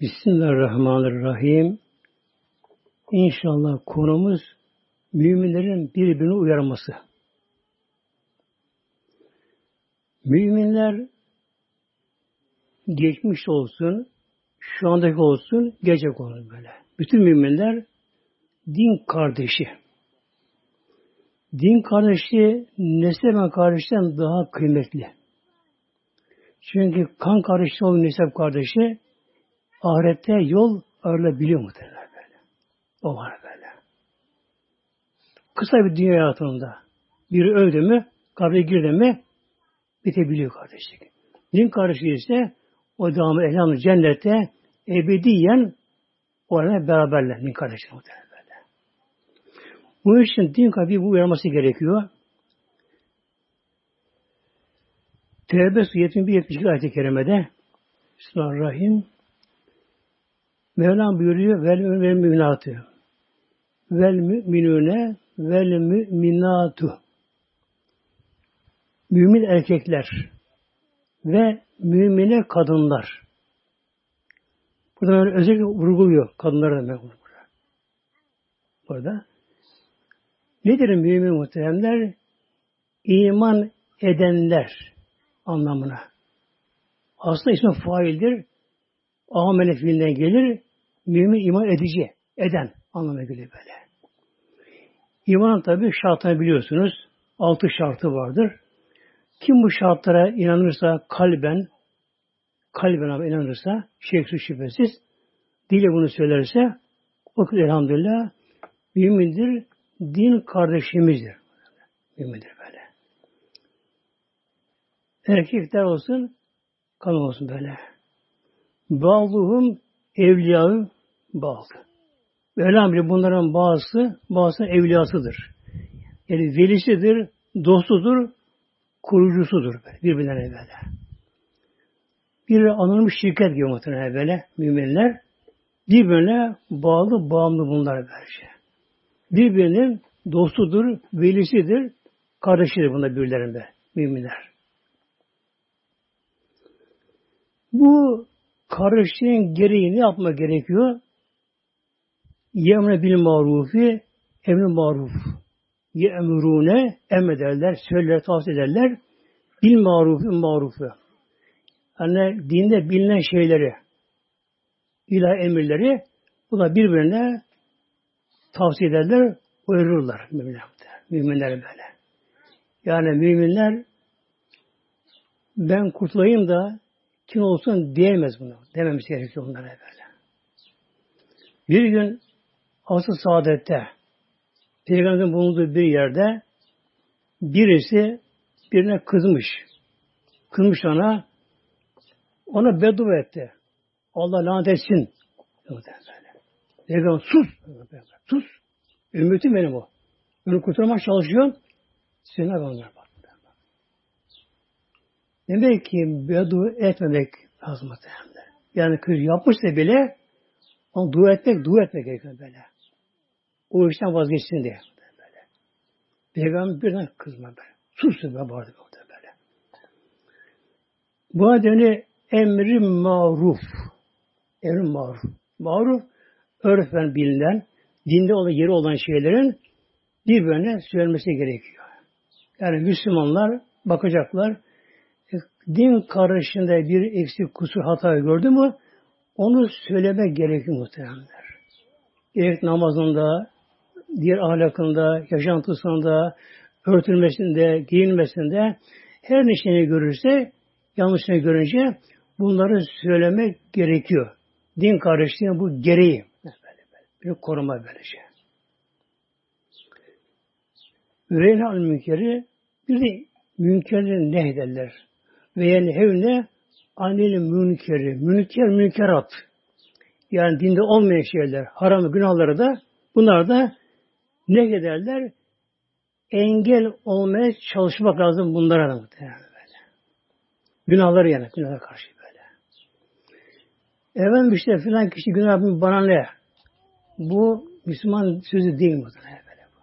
Bismillahirrahmanirrahim. İnşallah konumuz müminlerin birbirini uyarması. Müminler geçmiş olsun, şu andaki olsun, gelecek olur böyle. Bütün müminler din kardeşi. Din kardeşi nesep kardeşten daha kıymetli. Çünkü kan kardeşi olan nesep kardeşi ahirette yol ayrılabiliyor muhtemelen böyle. O var böyle. Kısa bir dünya hayatında biri öldü mü, kabre girdi mi bitebiliyor kardeşlik. Din kardeşi ise o devamı elhamdülillah cennette ebediyen orada beraberler din kardeşi muhtemelen böyle. Bu için din kardeşi bu uyarması gerekiyor. Tevbe 71-72 ayet-i kerimede Bismillahirrahmanirrahim Mevlam buyuruyor vel müminatı vel müminune vel müminatu mümin erkekler ve mümine kadınlar. Burada böyle özellikle vurguluyor kadınlara da burada. Burada. Nedir mümin muhteremler? İman edenler anlamına. Aslında ismi faildir. Amele fiilinden gelir. Mümin iman edici, eden anlamına geliyor böyle. İman tabi şartını biliyorsunuz. Altı şartı vardır. Kim bu şartlara inanırsa kalben, kalben abi inanırsa, şeksiz şüphesiz, dile bunu söylerse, o elhamdülillah mümindir, din kardeşimizdir. Mümindir böyle. Erkekler olsun, kadın olsun böyle. Bazıhum evliyaı bazı. Velhamdülillah bunların bazısı, bazısı evliyasıdır. Yani velisidir, dostudur, kurucusudur birbirlerine böyle. Bir anılmış şirket gibi muhtemelen böyle müminler. Birbirine bağlı, bağımlı bunlar böylece. Birbirinin dostudur, velisidir, kardeşidir bunlar birbirlerinde müminler. Bu kardeşliğin gereği ne yapma gerekiyor? Yemre bil marufi, emri maruf. Ye'murune, emrederler, söyler, tavsiye ederler. Bil marufi, marufu. Yani dinde bilinen şeyleri, ilah emirleri, bu da birbirine tavsiye ederler, uyarırlar müminler. Böyle. Yani müminler ben kurtulayım da kim olsun diyemez bunu. Dememiz gerekiyor onlara böyle. Bir gün asıl saadette Peygamberin bulunduğu bir yerde birisi birine kızmış. Kızmış ona ona beddua etti. Allah lanet etsin. Peygamber sus. Sus. Ümmetim benim o. Onu kurtarmak çalışıyor. Seni onlar bak. Demek ki beddua etmemek lazım. Yani kız yapmışsa bile onu dua etmek, dua etmek gerekiyor böyle. O işten vazgeçsin diye. Böyle. Peygamber birden kızma böyle. Sus be bağırdı böyle. Bu nedeni emri maruf. Emri maruf. Maruf, örfen bilinen, dinde olan yeri olan şeylerin birbirine söylenmesi gerekiyor. Yani Müslümanlar bakacaklar, din karışında bir eksik kusur hata gördü mü onu söyleme gerekiyor muhtemelenler. Gerek namazında, diğer ahlakında, yaşantısında, örtülmesinde, giyinmesinde her neşeni görürse, yanlışını görünce bunları söylemek gerekiyor. Din kardeşliğinin bu gereği. Bir koruma böylece. Üreyna al münkeri bir de münkerleri ne ederler? Ve yani hevne anil münkeri. Münker münkerat. Yani dinde olmayan şeyler, haram günahları da bunlar da ne ederler? Engel olmaya çalışmak lazım bunlara da muhtemelen böyle. Günahları yani, günahlara karşı böyle. Efendim işte filan kişi günah bana ne? Bu Müslüman sözü değil muhtemelen böyle. Bu.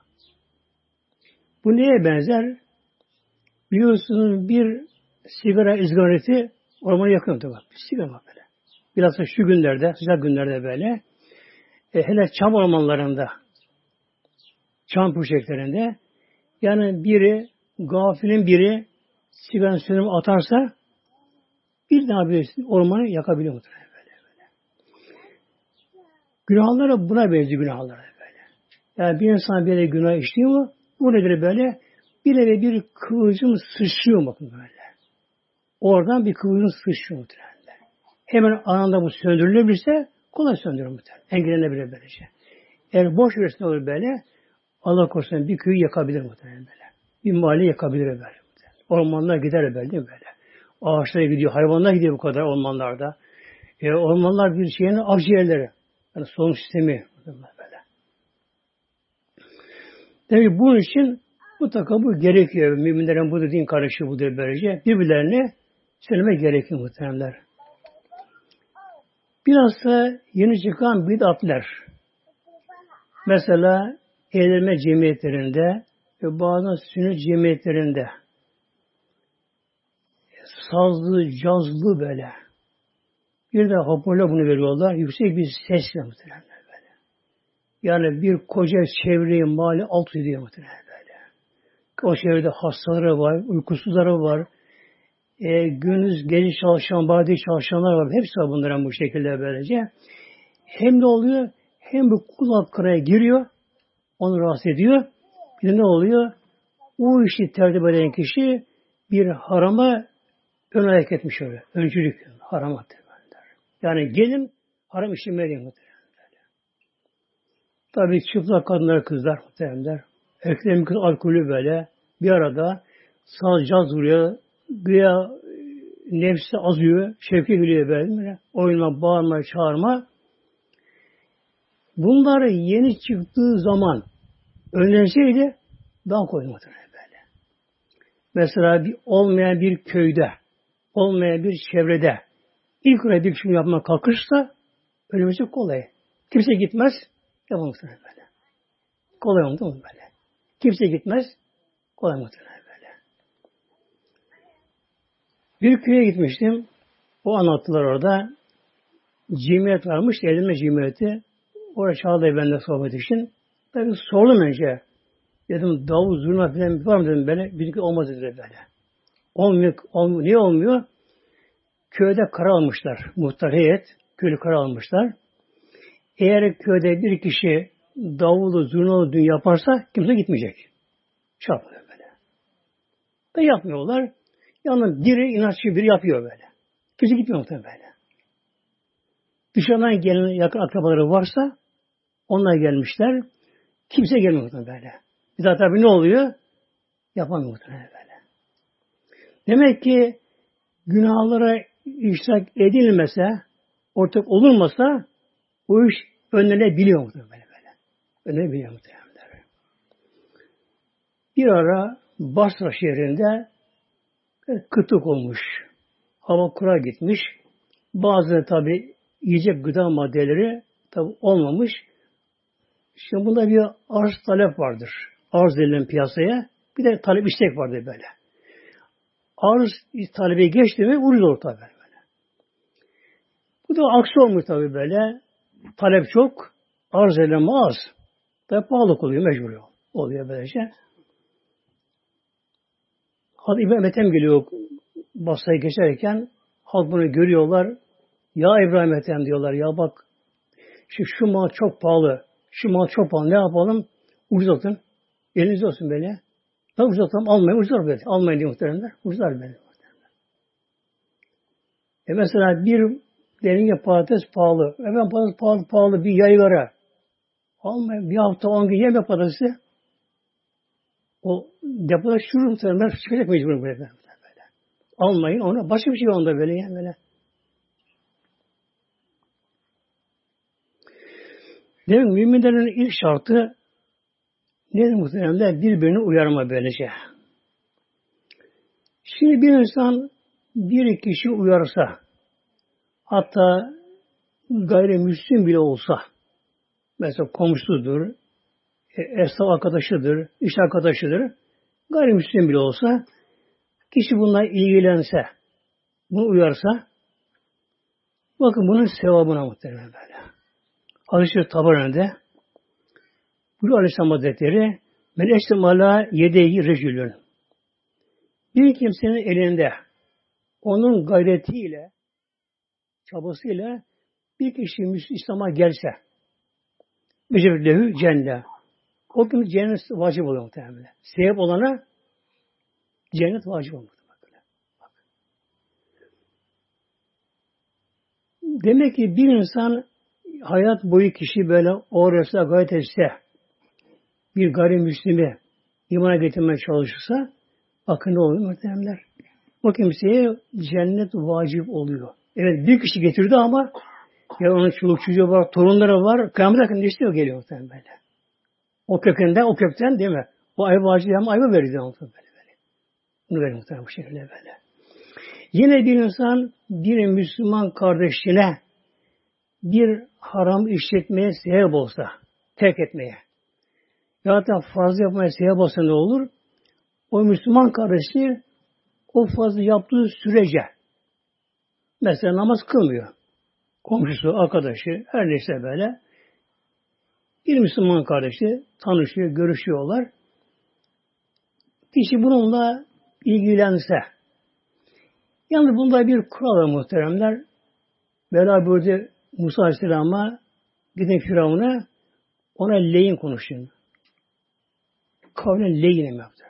bu neye benzer? Biliyorsunuz bir sigara izgareti ormanı yakıyor tabi. Bir sigara böyle. Bilhassa şu günlerde, sıcak günlerde böyle, e, hele çam ormanlarında, çam puşeklerinde, yani biri, gafilin biri sigara sönümü atarsa, bir daha bir ormanı yakabiliyor muhtemelen böyle, böyle. Günahları buna benziyor günahları böyle. Yani bir insan böyle günah işliyor mu, bu nedir böyle? Bir eve bir kıvılcım sıçrıyor bakın böyle. Oradan bir kıvılcım sıçrıyor muhtemelen. Hemen anında bu söndürülebilirse kolay söndürür muhtemelen. Engellenebilir böylece. Eğer boş verirse olur böyle Allah korusun bir köyü yakabilir muhtemelen böyle. Bir mahalle yakabilir böyle. Ormanlar gider böyle değil mi böyle? Ağaçlara gidiyor, hayvanlar gidiyor bu kadar ormanlarda. E, ormanlar bir şeyin akciğerleri. Yani solunum sistemi böyle. Demek bunun için mutlaka bu gerekiyor. Müminlerin bu din kardeşi budur böylece. Birbirlerine söyleme gerekiyor muhtemelenler. Biraz da yeni çıkan bid'atler. Mesela eğlenme cemiyetlerinde ve bazı sünnet cemiyetlerinde sazlı, cazlı böyle. Bir de hoparlör bunu veriyorlar. Yüksek bir sesle muhtemelen böyle. Yani bir koca çevreyi mali alt ediyor muhtemelen böyle. O çevrede hastaları var, uykusuzları var, e, gündüz gece çalışan, badi çalışanlar var. Hepsi var bunların bu şekilde böylece. Hem de oluyor, hem bu kulak kıraya giriyor, onu rahatsız ediyor. Bir de ne oluyor? O işi tertip eden kişi bir harama ön ayak etmiş öyle. Öncülük, harama der. Yani gelin haram işlemeli muhtemelen. Tabi çıplak kadınlar, kızlar muhtemelen. Erkeklerin kız alkolü böyle bir arada saz caz vuruyor, güya nefsi azıyor, şevke geliyor böyle. Oyunla, bağırma, çağırma. Bunlar yeni çıktığı zaman önlenseydi daha kolay böyle. Mesela bir olmayan bir köyde, olmayan bir çevrede ilk oraya bir şunu yapmak kalkışsa ölmesi kolay. Kimse gitmez, yapamaz böyle. Kolay oldu mu böyle? Kimse gitmez, kolay muhtemelen. Bir köye gitmiştim. O anlattılar orada. Cimriyet varmış. Edilme cimriyeti. Oraya çağırdı benimle sohbet için. Tabi sordum önce. Dedim davul zurna falan var mı dedim böyle. Bizimki olmaz dedi böyle. Olmuyor, olmuyor. Niye olmuyor? Köyde karar almışlar. Muhtar heyet. Köylü karar almışlar. Eğer köyde bir kişi davulu, zurnalı dün yaparsa kimse gitmeyecek. Çarpılıyor böyle. Da yapmıyorlar. Yalnız biri inatçı biri yapıyor böyle. Kimse gitmiyor muhtemelen böyle. Dışarıdan gelen yakın akrabaları varsa onlar gelmişler. Kimse gelmiyor muhtemelen böyle. Bir daha tabii ne oluyor? Yapamıyor muhtemelen böyle. Demek ki günahlara iştirak edilmese, ortak olunmasa o iş önlenebiliyor muhtemelen böyle. böyle. Önlenebiliyor muhtemelen. Bir ara Basra şehrinde kıtlık olmuş. Hava kura gitmiş. Bazı tabi yiyecek gıda maddeleri tabi olmamış. Şimdi bunda bir arz talep vardır. Arz edilen piyasaya. Bir de talep istek vardır böyle. Arz talebi geçti mi ucuz olur tabi böyle. Bu da aksi olmuş tabi böyle. Talep çok, arz edilen az. Tabi pahalı oluyor, mecbur oluyor böylece. Hazreti İbrahim Ethem geliyor Basra'ya geçerken halk bunu görüyorlar. Ya İbrahim Ethem diyorlar. Ya bak şu, şu mal çok pahalı. Şu mal çok pahalı. Ne yapalım? Ucuz atın. Elinizde olsun böyle. Ne ucuz atalım? Almayın. Ucuz böyle. Almayın diye muhteremler. Ucuzlar böyle. E mesela bir deringe patates pahalı. Hemen patates pahalı, pahalı bir yaygara. Almayın. Bir hafta on gün yeme patatesi. O depoda çürür muhtemelen çıkacak mecbur böyle, böyle. Almayın ona başka bir şey onda böyle ya böyle. Demek müminlerin ilk şartı nedir muhtemelen birbirini uyarma böylece. Şimdi bir insan bir kişi uyarsa hatta gayrimüslim bile olsa mesela komşusudur, e, esnaf arkadaşıdır, iş arkadaşıdır, gayrimüslim bile olsa, kişi bununla ilgilense, bunu uyarsa, Bakın bunun sevabına muhtemelen böyle. Hadis-i Tabarani'de Buyuruyor Aleyhisselam Hazretleri Men eştem ala yedeyi rejülün Bir kimsenin elinde onun gayretiyle çabasıyla bir kişi İslam'a gelse Meceblehu cennet. O gün cennet vacip oluyor muhtemelen. Sebep olana cennet vacip oluyor. Demek ki bir insan hayat boyu kişi böyle orası gayet etse bir gayrimüslimi imana getirmeye çalışırsa bakın ne oluyor muhteremler? O kimseye cennet vacip oluyor. Evet bir kişi getirdi ama ya onun çoluk çocuğu var, torunları var. Kıyamet hakkında istiyor geliyor muhtemelen böyle. O kökünden, o kökten değil mi? O ayva vacip hem ayva veriyor muhtemelen böyle. böyle. Bunu veriyor muhtemelen bu şekilde böyle. Yine bir insan bir Müslüman kardeşine bir haram işletmeye sebep olsa, terk etmeye ya da fazla yapmaya sebep olsa ne olur? O Müslüman kardeşi o fazla yaptığı sürece mesela namaz kılmıyor. Komşusu, arkadaşı, her neyse böyle bir Müslüman kardeşi tanışıyor, görüşüyorlar. Kişi bununla ilgilense, yani bunda bir kural var muhteremler. Bela buyurdu Musa Aleyhisselam'a gidin Firavun'a ona leyin konuşun. Kavlen leyinen yaptı.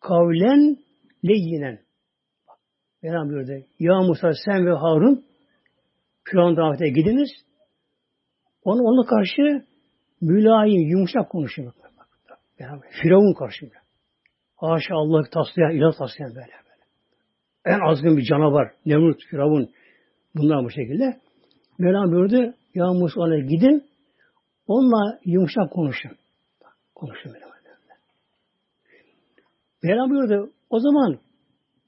Kavlen leyinen. Bela buyurdu. Ya Musa sen ve Harun Firavun davete gidiniz. Onu ona karşı mülayim, yumuşak konuşun. Firavun karşımda. Haşa Allah taslayan, ilah taslayan böyle böyle. En azgın bir canavar. Nemrut, Firavun. Bunlar bu şekilde. Mevlam buyurdu. Ya Musa gidin. Onunla yumuşak konuşun. Konuşun Mevlam. Mevlam buyurdu. O zaman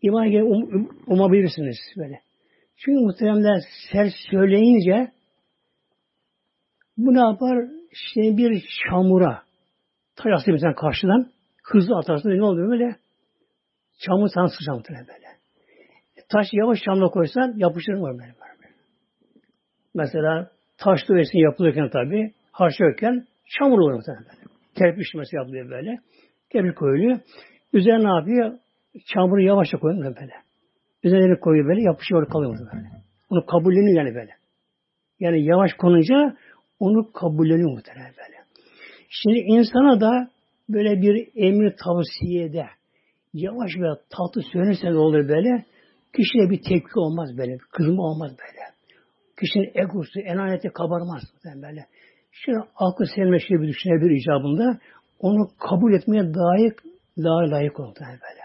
iman gelip um, um, umabilirsiniz böyle. Çünkü muhteremler ser söyleyince bu ne yapar? İşte bir çamura taş mesela karşıdan hızlı atarsın ne oluyor böyle? Çamur sana sıçrar böyle. Taş yavaş çamla koysan yapışır mı böyle? Mesela taş dövesi yapılırken tabi harçlarken çamur mesela böyle. Kerpiç mesela yapılıyor böyle. Kerpiç koyuluyor. Üzerine ne yapıyor? Çamuru yavaşça koyuyor böyle. Üzerine koyuyor böyle yapışıyor kalıyor böyle. Onu kabulleniyor yani böyle. Yani yavaş konunca onu kabulleniyor muhtemelen böyle. Şimdi insana da böyle bir emri tavsiyede yavaş ve tatlı söylenirse ne olur böyle? Kişiye bir tepki olmaz böyle. Kızma olmaz böyle. Kişinin egosu, enayeti kabarmaz böyle. Şimdi aklı sevme şey bir düşünebilir icabında onu kabul etmeye layık, daha layık olur böyle.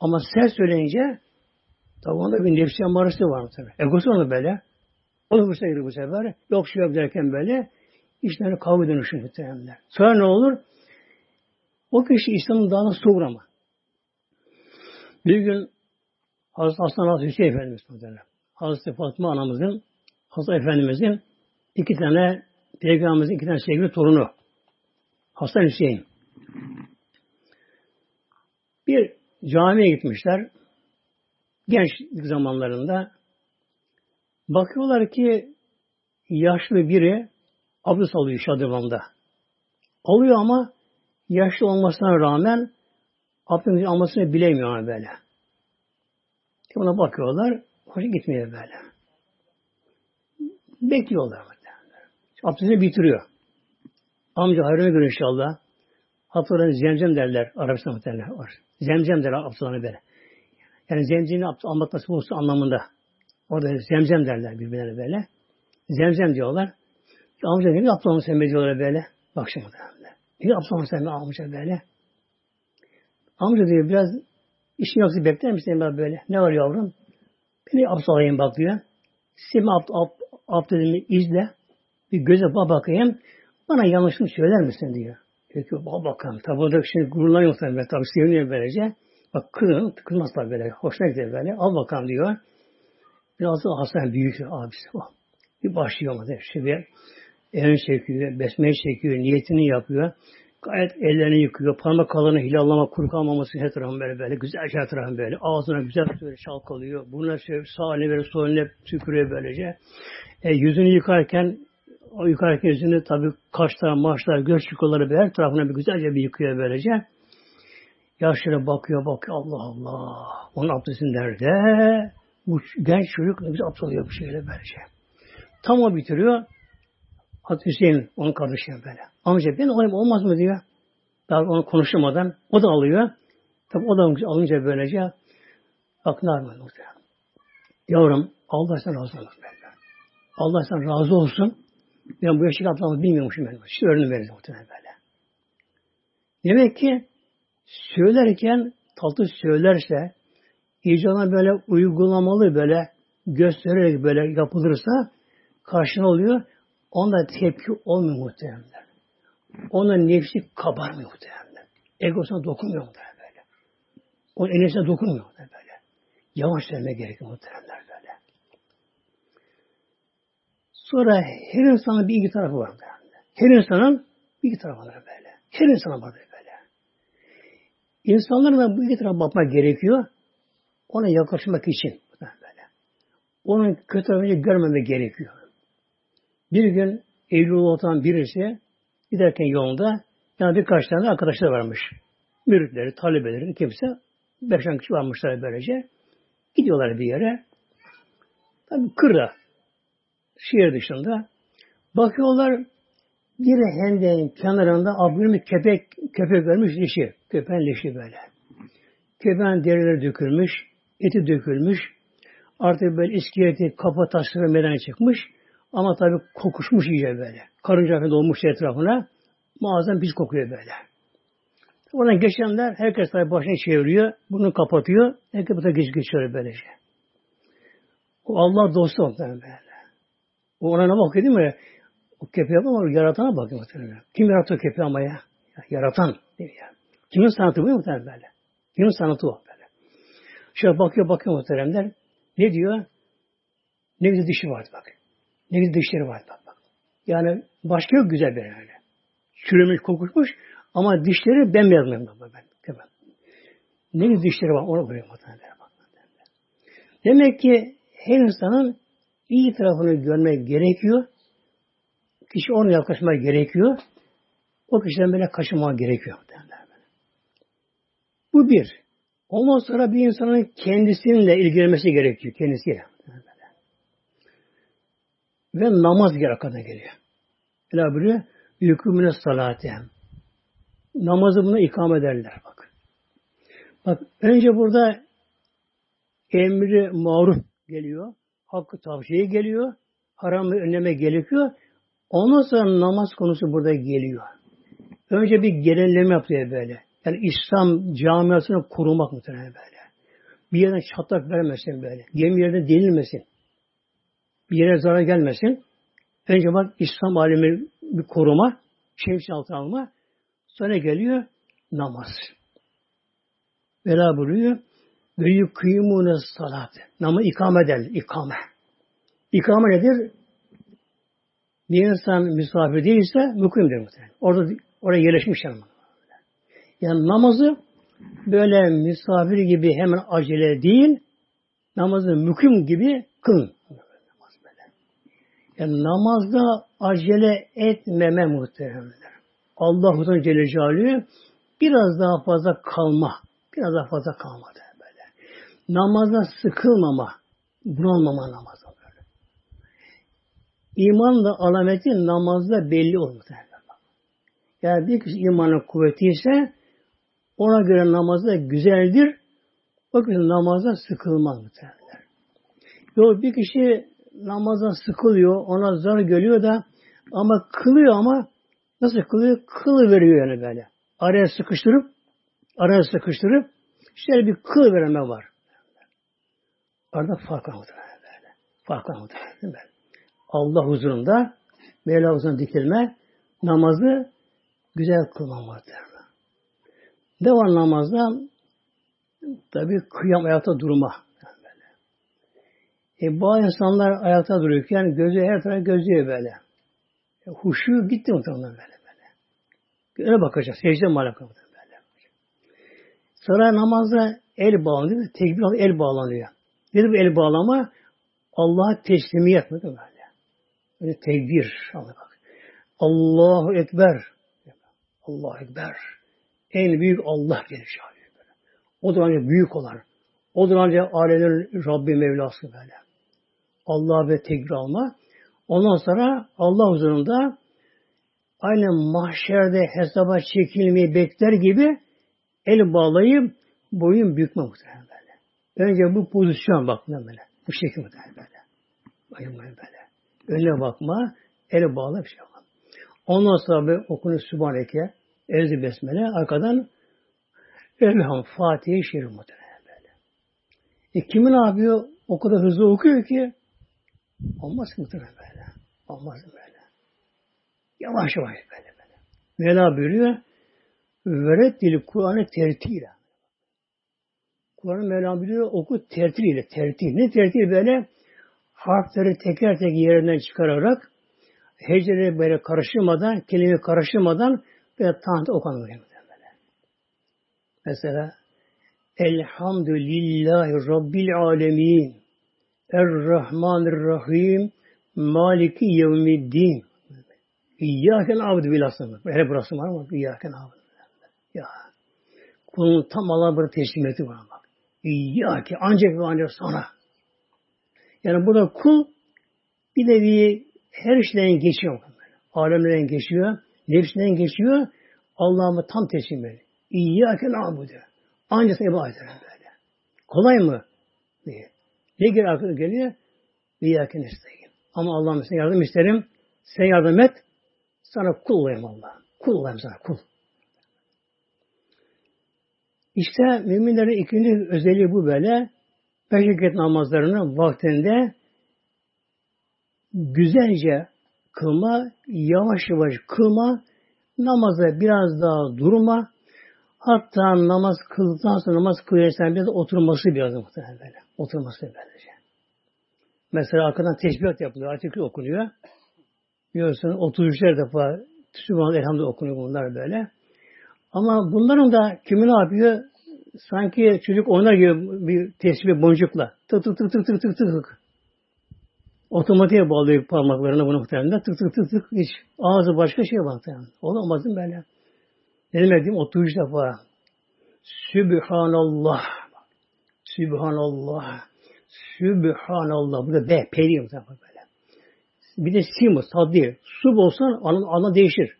Ama sen söyleyince tabi onda bir nefsi amarası var tabi. Egosu onu böyle. O da bu sefer bu sefer. Yok şu yok derken böyle işlerine kavga dönüşür muhtemelenler. Sonra ne olur? O kişi İslam'ın dağına soğur ama. Bir gün Hazreti Hasan Hazreti Hüseyin Efendimiz muhtemelen. Hazreti Fatma anamızın Hazreti Efendimizin iki tane Peygamberimizin iki tane sevgili torunu. Hasan Hüseyin. Bir camiye gitmişler. Gençlik zamanlarında. Bakıyorlar ki yaşlı biri abdest alıyor şadırvanda. Alıyor ama yaşlı olmasına rağmen abdest almasını bilemiyor böyle. Ona bakıyorlar, hoş gitmiyor böyle. Bekliyorlar. Abdestini bitiriyor. Amca hayrına göre inşallah. Hatta zemzem derler. Arabistan derler. Var. Zemzem derler abdestlerine böyle. Yani zemzini almak nasıl olsun anlamında. Orada zemzem derler birbirlerine böyle. Zemzem diyorlar. Ya amca ne almak sen diyorlar böyle. Bak şimdi böyle. Ne almak sen amca böyle. Amca diyor biraz işin yoksa bekler misin böyle? Ne var yavrum? Beni abdest alayım bak diyor. Abdest abdestimi izle. Bir göze bak bakayım. Bana yanlışını söyler misin diyor. Diyor ki bak bakalım. Tabi orada şimdi gururlan yok tabi. Tabi seviniyor böylece. Bak kızın kızmaz tabi böyle. Hoşuna gider böyle. Al bakalım diyor. Biraz da Hasan büyük abisi o. Bir başlıyor işte bir elini çekiyor, besmeyi çekiyor, niyetini yapıyor. Gayet ellerini yıkıyor. Parmak kalını hilallama, kuru kalmaması her tarafın böyle böyle. Güzel her tarafın böyle. Ağzına güzel böyle çalkalıyor. Buna şöyle sağ eline böyle sol eline tükürüyor böylece. E, yüzünü yıkarken o yıkarken yüzünü tabi kaşlar, maçlar, göz çukurları her tarafına bir güzelce bir yıkıyor böylece. Yaşlara bakıyor, bakıyor. Allah Allah. Onun abdesti nerede? Bu genç çocuk ne güzel abdest alıyor bu şeyle böylece. Tam o bitiriyor. Hazreti Hüseyin onun kardeşi böyle. Amca ben olayım olmaz mı diyor. Daha onu konuşamadan o da alıyor. Tabi o da alınca böylece bak ne yapıyor muhtemelen. Yavrum Allah sen razı olsun. Allah sen razı olsun. Ben bu yaşlık atlamayı bilmiyormuşum ben. Şu öğrenim verir muhtemelen böyle. Demek ki söylerken tatlı söylerse icabına böyle uygulamalı böyle göstererek böyle yapılırsa karşına oluyor. Onda tepki olmuyor muhtemelen. Ona nefsi kabarmıyor muhtemelen. Egosuna dokunmuyor muhtemelen böyle. O enesine dokunmuyor muhtemelen böyle. Yavaş söylemek gerekiyor muhtemelen böyle. Sonra her insanın bir iki tarafı var muhtemelen. Her insanın bir iki tarafı var böyle. Her insana var böyle. İnsanların da bu iki tarafa bakmak gerekiyor. Ona yaklaşmak için. Böyle. Onun kötü tarafını görmemek gerekiyor. Bir gün otan birisi giderken yolda yani birkaç tane arkadaşlar varmış. Müritleri, talebeleri, kimse beş kişi varmışlar böylece. Gidiyorlar bir yere. Tabi kırda. Şehir dışında. Bakıyorlar bir hendeğin kenarında abdülmü köpek, köpek görmüş dişi. Köpeğin leşi böyle. Köpeğin derileri dökülmüş, eti dökülmüş. Artık böyle iskeleti, kafa taşları meydana çıkmış. Ama tabi kokuşmuş iyice böyle. Karınca falan olmuş etrafına. Muazzam pis kokuyor böyle. Oradan geçenler herkes tabi başını çeviriyor. Bunu kapatıyor. Herkes burada geç geçiyor böylece. O Allah dostu ondan böyle. O ona ne bakıyor değil mi? O köpeğe ama yaratana bakıyor muhtemelen. Kim yarattı o köpeği ama ya? Yaratan değil ya? Kimin sanatı bu muhtemelen böyle? Kimin sanatı o böyle? Şöyle bakıyor bakıyor muhteremler. Ne diyor? Ne güzel dişi vardı bak. Ne güzel dişleri vardı bak. bak. Yani başka yok güzel bir yani. Çürümüş, kokuşmuş ama dişleri bembeyaz mı? Ben, ben. Ne güzel dişleri var ona buraya muhtemelen. Demek ki her insanın iyi tarafını görmek gerekiyor. Kişi ona yaklaşmak gerekiyor. O kişiden böyle kaçınmak gerekiyor. Bu bir. Ondan sonra bir insanın kendisiyle ilgilenmesi gerekiyor. Kendisiyle. Ve namaz gerekana geliyor. Ela buyuruyor. Yükümüne salate. Namazı buna ikame ederler bak. Bak önce burada emri maruf geliyor. Hakkı tavsiye geliyor. Haramı önleme gerekiyor. Ondan sonra namaz konusu burada geliyor. Önce bir genelleme yapıyor böyle. Yani İslam camiasını korumak muhtemelen böyle. Bir yerden çatlak vermesin böyle. Gemi yerine delilmesin. Bir yere zarar gelmesin. Önce bak İslam alemi bir koruma, şemsi altına alma. Sonra geliyor namaz. Vela buyuruyor. Ve yukimune salat. Namı ikame eder. İkame. İkame nedir? Bir insan misafir değilse mükrimdir muhtemelen. Orada oraya yerleşmiş yanıma. Yani namazı böyle misafir gibi hemen acele değil, namazı müküm gibi kılın. Yani namazda acele etmeme muhteremler. Allah Uzun Celle Celaluhu biraz daha fazla kalma. Biraz daha fazla kalma böyle. Namazda sıkılmama, bunalmama namazda böyle. İmanla alameti namazda belli olur. Yani bir kişi imanın kuvveti ise ona göre namazı da güzeldir. O kişi namazda sıkılmaz muhtemelen. Yok bir kişi namazdan sıkılıyor, ona zar geliyor da ama kılıyor ama nasıl kılıyor? Kılı veriyor yani böyle. Araya sıkıştırıp araya sıkıştırıp işte bir kıl vereme var. Arada fark var böyle. Fark var muhtemelen. Allah huzurunda Mevla huzuruna dikilme namazı güzel kılma vardır. Ne var namazda? Tabi kıyam ayakta durma. E, bazı insanlar ayakta dururken gözü her tarafa gözüyor böyle. E, huşu gitti muhtemelen böyle böyle. Öyle bakacağız. Secde malaka böyle. Sonra namazda el bağlanıyor. Tekbir el bağlanıyor. Nedir bu el bağlama? Allah'a teslimiyet mi böyle? Böyle tekbir. Allahu Ekber. Allahu Ekber. En büyük Allah gelir O da ancak büyük olan. O da ancak alemlerin Rabbi Mevlası böyle. Allah ve tekbir alma. Ondan sonra Allah huzurunda aynı mahşerde hesaba çekilmeyi bekler gibi el bağlayıp boyun bükme muhtemelen böyle. Önce bu pozisyon bakma böyle. Bu şekilde muhtemelen böyle. Boyun böyle. Önüne bakma, el bağla bir şey yapma. Ondan sonra bir okunu Sübhaneke, Ezdi Besmele, arkadan Elham, Fatih'e şiir muhtemelen böyle. E kimi ne yapıyor? O kadar hızlı okuyor ki olmaz muhtemelen böyle. Olmaz böyle. Yavaş yavaş böyle böyle. Mevla buyuruyor, Veret dili Kur'an'ı tertiyle. Kur'an'ı Mevlam biliyor oku tertiliyle. Tertil. Ne tertil böyle? Harfleri teker teker yerinden çıkararak heceleri böyle karıştırmadan, kelime karıştırmadan böyle tanrı okanıyor. Böyle. Mesela Elhamdülillahi Rabbil Alemin Er-Rahmanir-Rahim Maliki Yevmiddin İyyâken abd bilhasını. Hele burası var mı? İyyâken abd. Ya. Kulun tam Allah'a bir teslimiyeti var bak. İyyâke ancak ve ancak sana. Yani burada kul bir nevi her işten geçiyor. Alemlerden geçiyor. Nefsinden geçiyor. Allah'ıma tam teslim ediyor. İyyâke nâbudu. Ancak ibadet böyle. Kolay mı? Diye. Ne geri aklına geliyor? İyyâke nesta'in. Ama Allah'ım sen yardım isterim. Sen yardım et. Sana kul olayım Allah. Kul olayım sana kul. İşte müminlerin ikinci özelliği bu böyle. Beş namazlarını vaktinde güzelce kılma, yavaş yavaş kılma, namaza biraz daha durma, hatta namaz kıldıktan sonra namaz kılıyorsan biraz oturması biraz muhtemelen böyle. Oturması böylece. Mesela arkadan teşbihat yapılıyor, artikül okunuyor. Biliyorsun 33'er defa Sübhanallah elhamdülillah okunuyor bunlar böyle. Ama bunların da kimi ne yapıyor? Sanki çocuk oynar gibi bir tesbih boncukla. Tık tık tık tık tık tık tık tık. Otomatiğe bağlıyor parmaklarına bunu muhtemelen. Tık tık tık tık hiç. Ağzı başka şey muhtemelen. Olamaz mı böyle? Ne demek diyeyim? 33 defa. Sübhanallah. Sübhanallah. Sübhanallah. Bu da B. P diyor böyle. Bir de sim, sad değil. Sub olsan ana, değişir.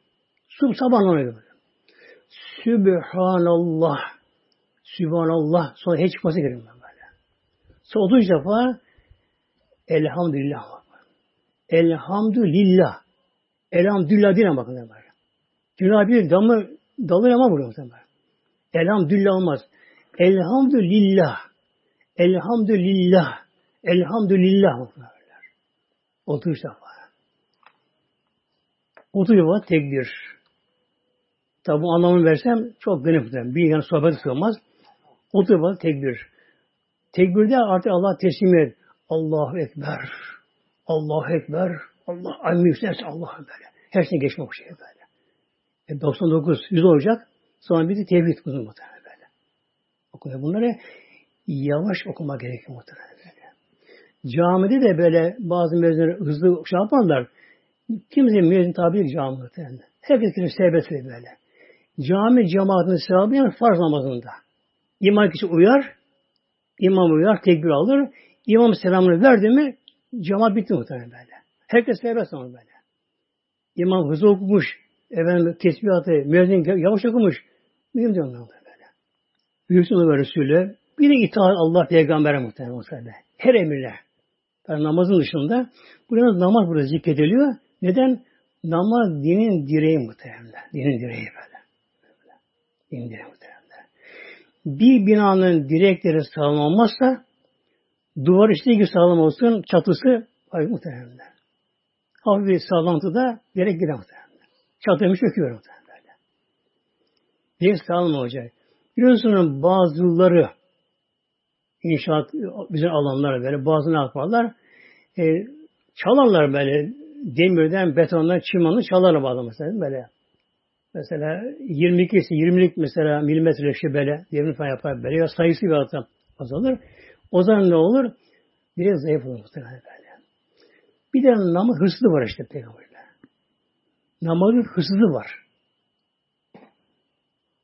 Sub sabah anlamıyor. Sübhanallah. Sübhanallah. Sonra hiç çıkması gerekiyor böyle. Sonra 30 defa Elhamdülillah. Elhamdülillah. Elhamdülillah diye bakın. Böyle. Günah bir damı dalır ama vuruyor muhtemelen. Elhamdülillah olmaz. Elhamdülillah. Elhamdülillah. Elhamdülillah. Muhtemelen. 30 defa. 30 defa tekbir. Tabi bu anlamını versem çok gönül Bir yana sohbet sığmaz. 30 defa tekbir. Tekbirde artık Allah teslim et. Allahu Ekber. Allahu Ekber. Allah Amin yükselsin Allah böyle. Her şey geçme bu şey böyle. E 99, 100 olacak. Sonra bir de tevhid kuzun muhtemelen böyle. Okuyor bunları yavaş okuma gerekiyor muhtemelen böyle. Camide de böyle bazı mezunlar hızlı şey yaparlar. Kimse müezzin tabi değil cami muhtemelen. Herkes kimi serbest böyle. Cami cemaatinin sevabı yani farz namazında. İmam kişi uyar, imam uyar, tekbir alır. İmam selamını verdi mi cemaat bitti muhtemelen böyle. Herkes serbest ama böyle. İmam hızlı okumuş, efendim tesbihatı, müezzin yavaş okumuş. Mühim diyor onlar böyle. Büyük ve Resulü bir de itaat Allah peygambere muhtemelen muhtemelen. Her emirle. Yani namazın dışında burada namaz burada zikrediliyor. Neden? Namaz dinin direği muhtemelen. Dinin direği böyle. Dinin direği muhtemelen. Bir binanın direkleri sağlam olmazsa duvar gibi sağlam olsun, çatısı hayır muhtemelen. Hafif bir sağlantıda direk gider muhtemelen. Çatıymış çöküyor muhtemelen. Direk sağlam olacak. Biliyorsunuz bazıları inşaat bizim alanlar böyle bazı ne yaparlar? E, çalarlar böyle demirden, betondan, çimanı çalarlar bazı mesela böyle. Mesela 22 ise 20'lik mesela milimetre işte böyle devrini falan yapar böyle ya sayısı bir adam azalır. O zaman ne olur? Biraz zayıf olur muhtemelen böyle. Bir de namaz hırsızı var işte peygamberler. Namazın hırsızı var.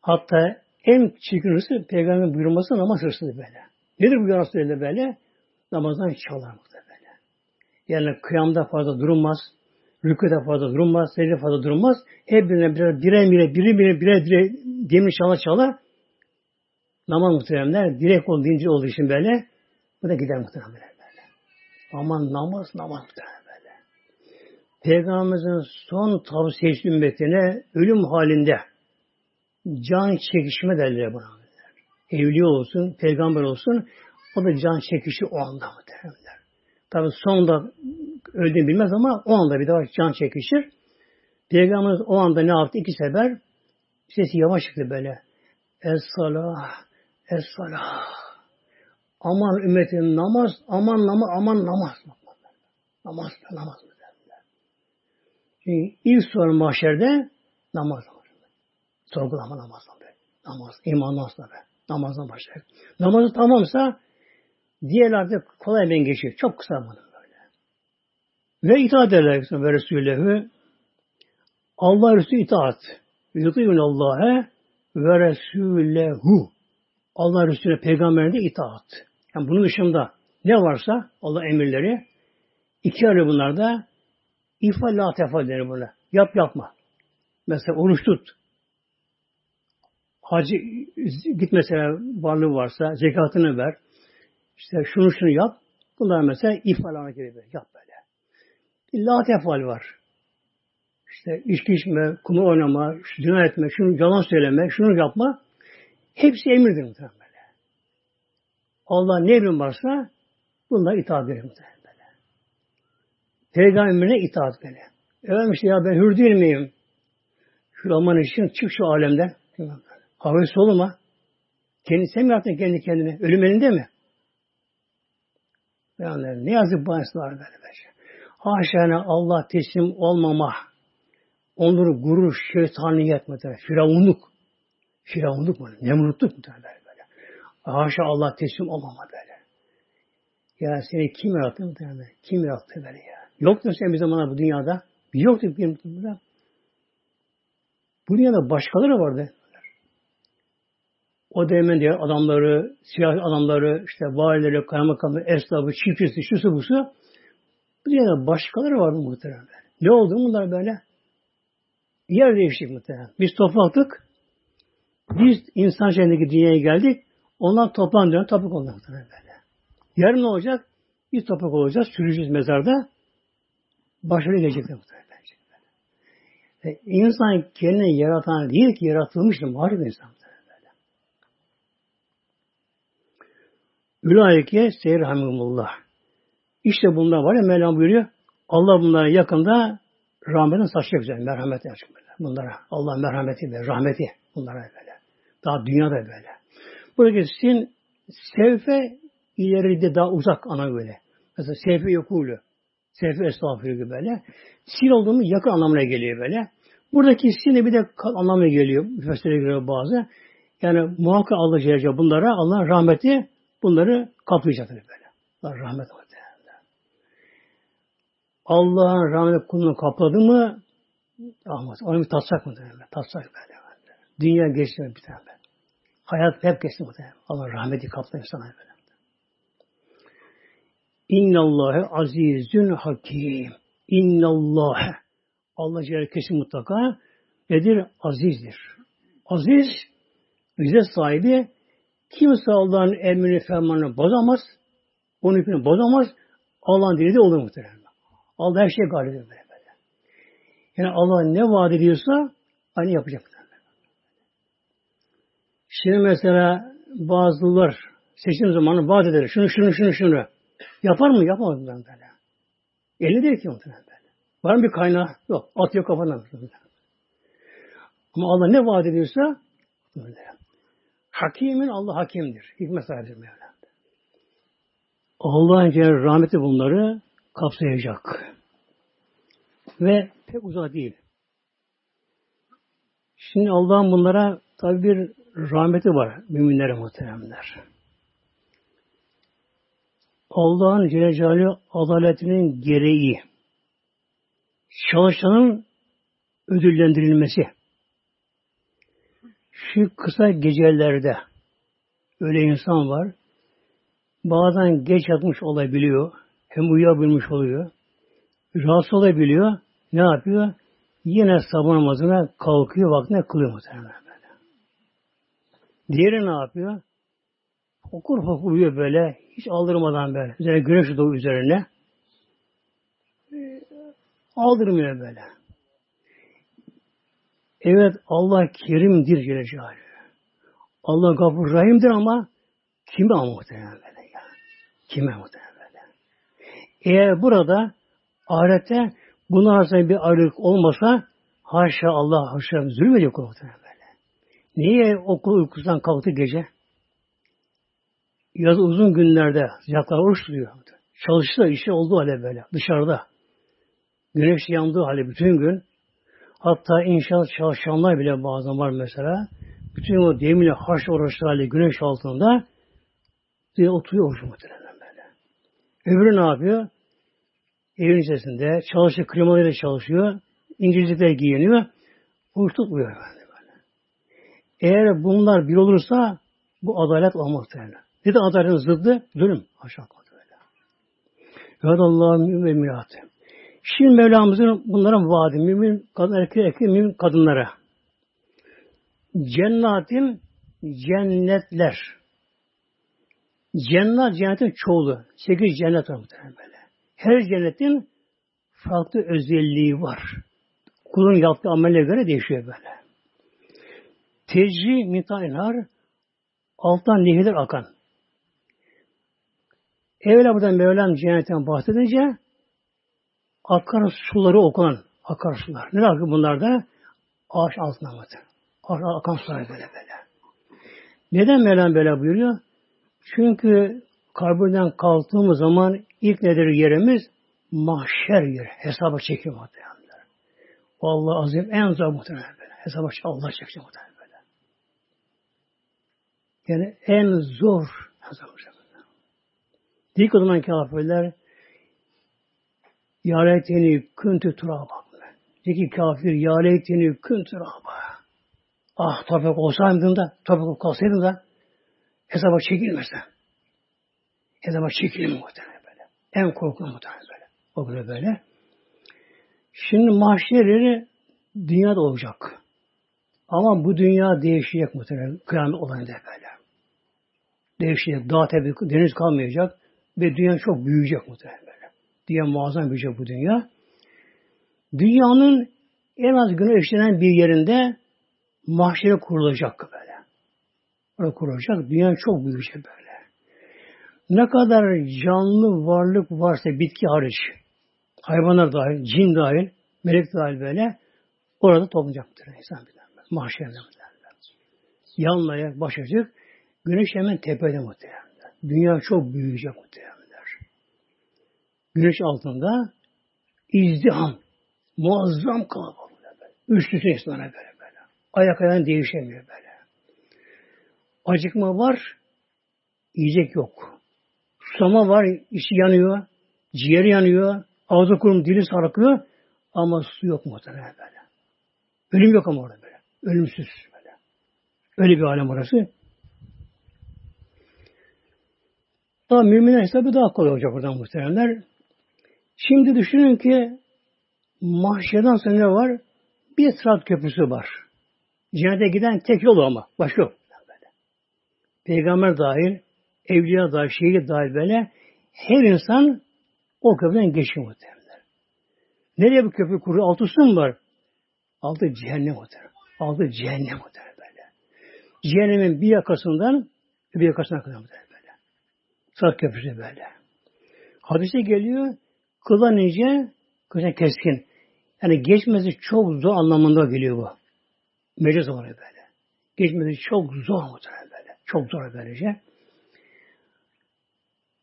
Hatta en çirkin hırsı peygamberin buyurması namaz hırsızı böyle. Nedir bu ya Resulallah böyle? Namazdan çalar böyle. Yani kıyamda fazla durulmaz. Rüküde fazla durulmaz. Secde fazla durulmaz. Hep birine birer birer birer biri bire birer bire demir çala çala namaz muhteremler direkt ol dinci olduğu için böyle bu da gider muhteremler böyle. Aman namaz namaz muhteremler. Peygamberimizin son tavsiyesi ümmetine ölüm halinde can çekişme derler buna. Evliya olsun, peygamber olsun o da can çekişi o anda muhteremler. Tabi sonunda öldüğünü bilmez ama o anda bir daha can çekişir. Peygamberimiz o anda ne yaptı? İki sefer sesi yavaş çıktı böyle. Es-salah, es-salah. Aman ümmetin namaz, aman namaz, aman namaz. Namaz, namaz. Çünkü ilk soru mahşerde namaz. Sorgulama namaz. Namaz, iman namaz. Namazdan başlar. Namazı tamamsa diğerlerde kolay ben geçiyor. Çok kısa bunu böyle. Ve itaat ederler ve Resulühü Allah Resulü itaat. Yutuyun Allah'a ve Resulehu. Allah Resulüne peygamberine itaat. Yani bunun dışında ne varsa Allah emirleri iki arı bunlarda ifal la tefal denir buna. Yap yapma. Mesela oruç tut. Hacı git mesela varlığı varsa zekatını ver. İşte şunu şunu yap. Bunlar mesela ifal hareketi yap böyle. La tefal var. İşte içki içme, kumar oynama, zina etme, şunu yalan söyleme, şunu yapma. Hepsi emirdir muhtemelen. Allah ne emrin varsa bunlar itaat verir muhtemelen. Peygamberine itaat böyle. Efendim işte ya ben hür değil miyim? Şu aman için çık şu alemden. Havası olma. Kendi sen mi yaptın kendi kendine? Ölüm elinde mi? Yani ne yazık bahis var böyle böyle. Haşa Allah teslim olmama. Onları gurur, şeytaniyet mesela. Firavunluk. Firavunluk mu? Nemrutluk mu? Böyle böyle. Haşa Allah teslim olmama böyle. Ya seni kim yarattı mı? Kim yarattı böyle ya? Yoktun sen bir zamana bu dünyada. Yoktu bir burada. Bu dünyada başkaları vardı. O dönemin diğer adamları, siyah adamları, işte valileri, kaymakamları, esnafı, çiftçisi, şusu busu. Bu dünyada başkaları vardı muhtemelen. Ne oldu bunlar böyle? Yer değiştik muhtemelen. Biz topraktık. Biz insan şeklindeki dünyaya geldik. Ondan toplan dönen toprak oldu böyle. Yarın ne olacak? Biz toprak olacağız. Süreceğiz mezarda. Başarı gelecek muhtemelen. E, insan kendini yaratan değil ki yaratılmıştır. Muharip insan. Ülaike seyrhamumullah. İşte bunlar var ya Mevlam buyuruyor. Allah bunlara yakında rahmetin saçacak üzerine. Merhameti açık böyle. Bunlara. Allah merhameti ve rahmeti bunlara böyle. Daha dünyada böyle. Buradaki sin sevfe ileride daha uzak ana böyle. Mesela sevfe yokulu. Sevfe estağfurullah böyle. Sin olduğunu yakın anlamına geliyor böyle. Buradaki sin de bir de anlamına geliyor. Müfessire göre bazı. Yani muhakkak Allah Celle bunlara Allah rahmeti bunları kaplayacaktır böyle. Allah rahmet Allah'ın rahmet kulunu kapladı mı Ahmet, onu bir tatsak mı böyle? Tatsak böyle. Dünya geçti bir tane. Hayat hep geçti bu Allah rahmeti kaplar sana böyle. İnnallâhe azizün hakim. İnnallâhe. Allah Celle kesin mutlaka nedir? Azizdir. Aziz, bize sahibi kimse Allah'ın emrini, fermanını bozamaz. Onun hükmünü bozamaz. Allah'ın dili de olur muhtemelen. Allah her şeye böyle böyle. Yani Allah ne vaat ediyorsa aynı yapacak. Şimdi mesela bazılar seçim zamanı vaat eder. Şunu şunu şunu şunu. Yapar mı? Yapamaz mı böyle. Eli değil ki muhtemelen böyle. Var mı bir kaynağı? Yok. Atıyor kafadan. Ama Allah ne vaat ediyorsa böyle. Hakimin Allah hakimdir. Hikmet sahibidir Mevla. Allah'ın Celle rahmeti bunları kapsayacak. Ve pek uzak değil. Şimdi Allah'ın bunlara tabi bir rahmeti var müminlere muhteremler. Allah'ın Celle adaletinin gereği çalışanın ödüllendirilmesi şu kısa gecelerde öyle insan var bazen geç yatmış olabiliyor hem uyuyabilmiş oluyor rahatsız olabiliyor ne yapıyor? Yine sabah namazına kalkıyor vaktine kılıyor muhtemelen böyle. Diğeri ne yapıyor? Okur fokur uyuyor böyle. Hiç aldırmadan böyle. Üzerine güneş doğu üzerine. Aldırmıyor böyle. Evet Allah kerimdir Celle Celaluhu. Allah gafur rahimdir ama kime muhtemelen böyle ya? Kime muhtemelen böyle? Eğer burada ahirette bunun arasında bir ayrılık olmasa haşa Allah haşa zulmediyor muhtemelen böyle. Niye okul uykusundan kalktı gece? Yaz uzun günlerde sıcaklar oruç tutuyor. Çalıştı işi olduğu halde böyle dışarıda. Güneş yandığı halde bütün gün hatta inşaat çalışanlar bile bazen var mesela. Bütün o demirle harç oruçlarıyla güneş altında diye oturuyor oruç muhtemelen böyle. Öbürü ne yapıyor? Evin içerisinde çalışıyor, klimalarıyla çalışıyor. İngilizceler giyiniyor. Oruç tutmuyor. Böyle. Eğer bunlar bir olursa bu adalet olmaz muhtemelen. Ne de adaletin zıddı? Zulüm. Aşağı böyle. Yadallahu mümin ve müminatı. Şimdi Mevlamızın bunların vaadi mümin kadın erkek erkek mümin kadınlara. Cennetin cennetler. Cennet cennetin çoğulu. Sekiz cennet var böyle. Her cennetin farklı özelliği var. Kulun yaptığı amelle göre değişiyor böyle. Tecri mitainar alttan nehirler akan. Evvela buradan Mevlam cennetten bahsedince akar suları okunan akar sular. Ne akıyor bunlar da? Ağaç altına mıdır? Akan sular böyle böyle. Neden Mevlam böyle buyuruyor? Çünkü kabirden kalktığımız zaman ilk nedir yerimiz? Mahşer yer. Hesaba çekiyor muhtemelen. Allah azim en zor muhtemelen böyle. Hesaba Allah çekecek muhtemelen böyle. Yani en zor hesaba İlk o zaman kafirler Yâleyteni küntü turaba. Dedi kafir yâleyteni küntü turaba. Ah toprak olsaydım da, toprak kalsaydım da hesaba çekilmesem. Hesaba çekilir muhtemelen böyle. En korkunç muhtemelen böyle. O böyle böyle. Şimdi mahşerleri dünyada olacak. Ama bu dünya değişecek muhtemelen. Kıyamet olayında böyle. Değişecek. Dağ tabi deniz kalmayacak. Ve dünya çok büyüyecek muhtemelen. Dünya muazzam büyüyecek bu dünya. Dünyanın en az günü işlenen bir yerinde mahşere kurulacak böyle. Orada kurulacak. Dünya çok büyüyecek böyle. Ne kadar canlı varlık varsa bitki hariç, hayvanlar dahil, cin dahil, melek dahil böyle orada toplanacaktır insan bilemez. Mahşerde muhtemelen. Yanlaya başacak. Güneş hemen tepede muhtemelen. Dünya çok büyüyecek muhtemelenler. Güneş altında izdiham, muazzam kalabalık. Üst üste insanlara böyle böyle. Ayak ayağın değişemiyor böyle. Acıkma var, yiyecek yok. Susama var, içi yanıyor, ciğer yanıyor, ağzı kurum, dili sarkıyor ama su yok muhtemelen böyle. Ölüm yok ama orada böyle. Ölümsüz böyle. Öyle bir alem orası. Daha müminler hesabı daha kolay olacak buradan muhteremler. Şimdi düşünün ki mahşerden sonra ne var? Bir sırat köprüsü var. Cennete giden tek yol ama. Başka yok. Peygamber dahil, evliya dahil, şehir dahil böyle her insan o köprüden geçiyor muhtemelen. Nereye bu köprü kuruyor? Altı su mu var? Altı cehennem muhtemelen. Altı cehennem muhtemelen böyle. Cehennemin bir yakasından bir yakasına kadar muhtemelen. Sırat köprüsü böyle. Hadise geliyor, kılan ince, kılan keskin. Yani geçmesi çok zor anlamında geliyor bu. Mecaz olarak böyle. Geçmesi çok zor muhtemelen böyle. Çok zor böylece.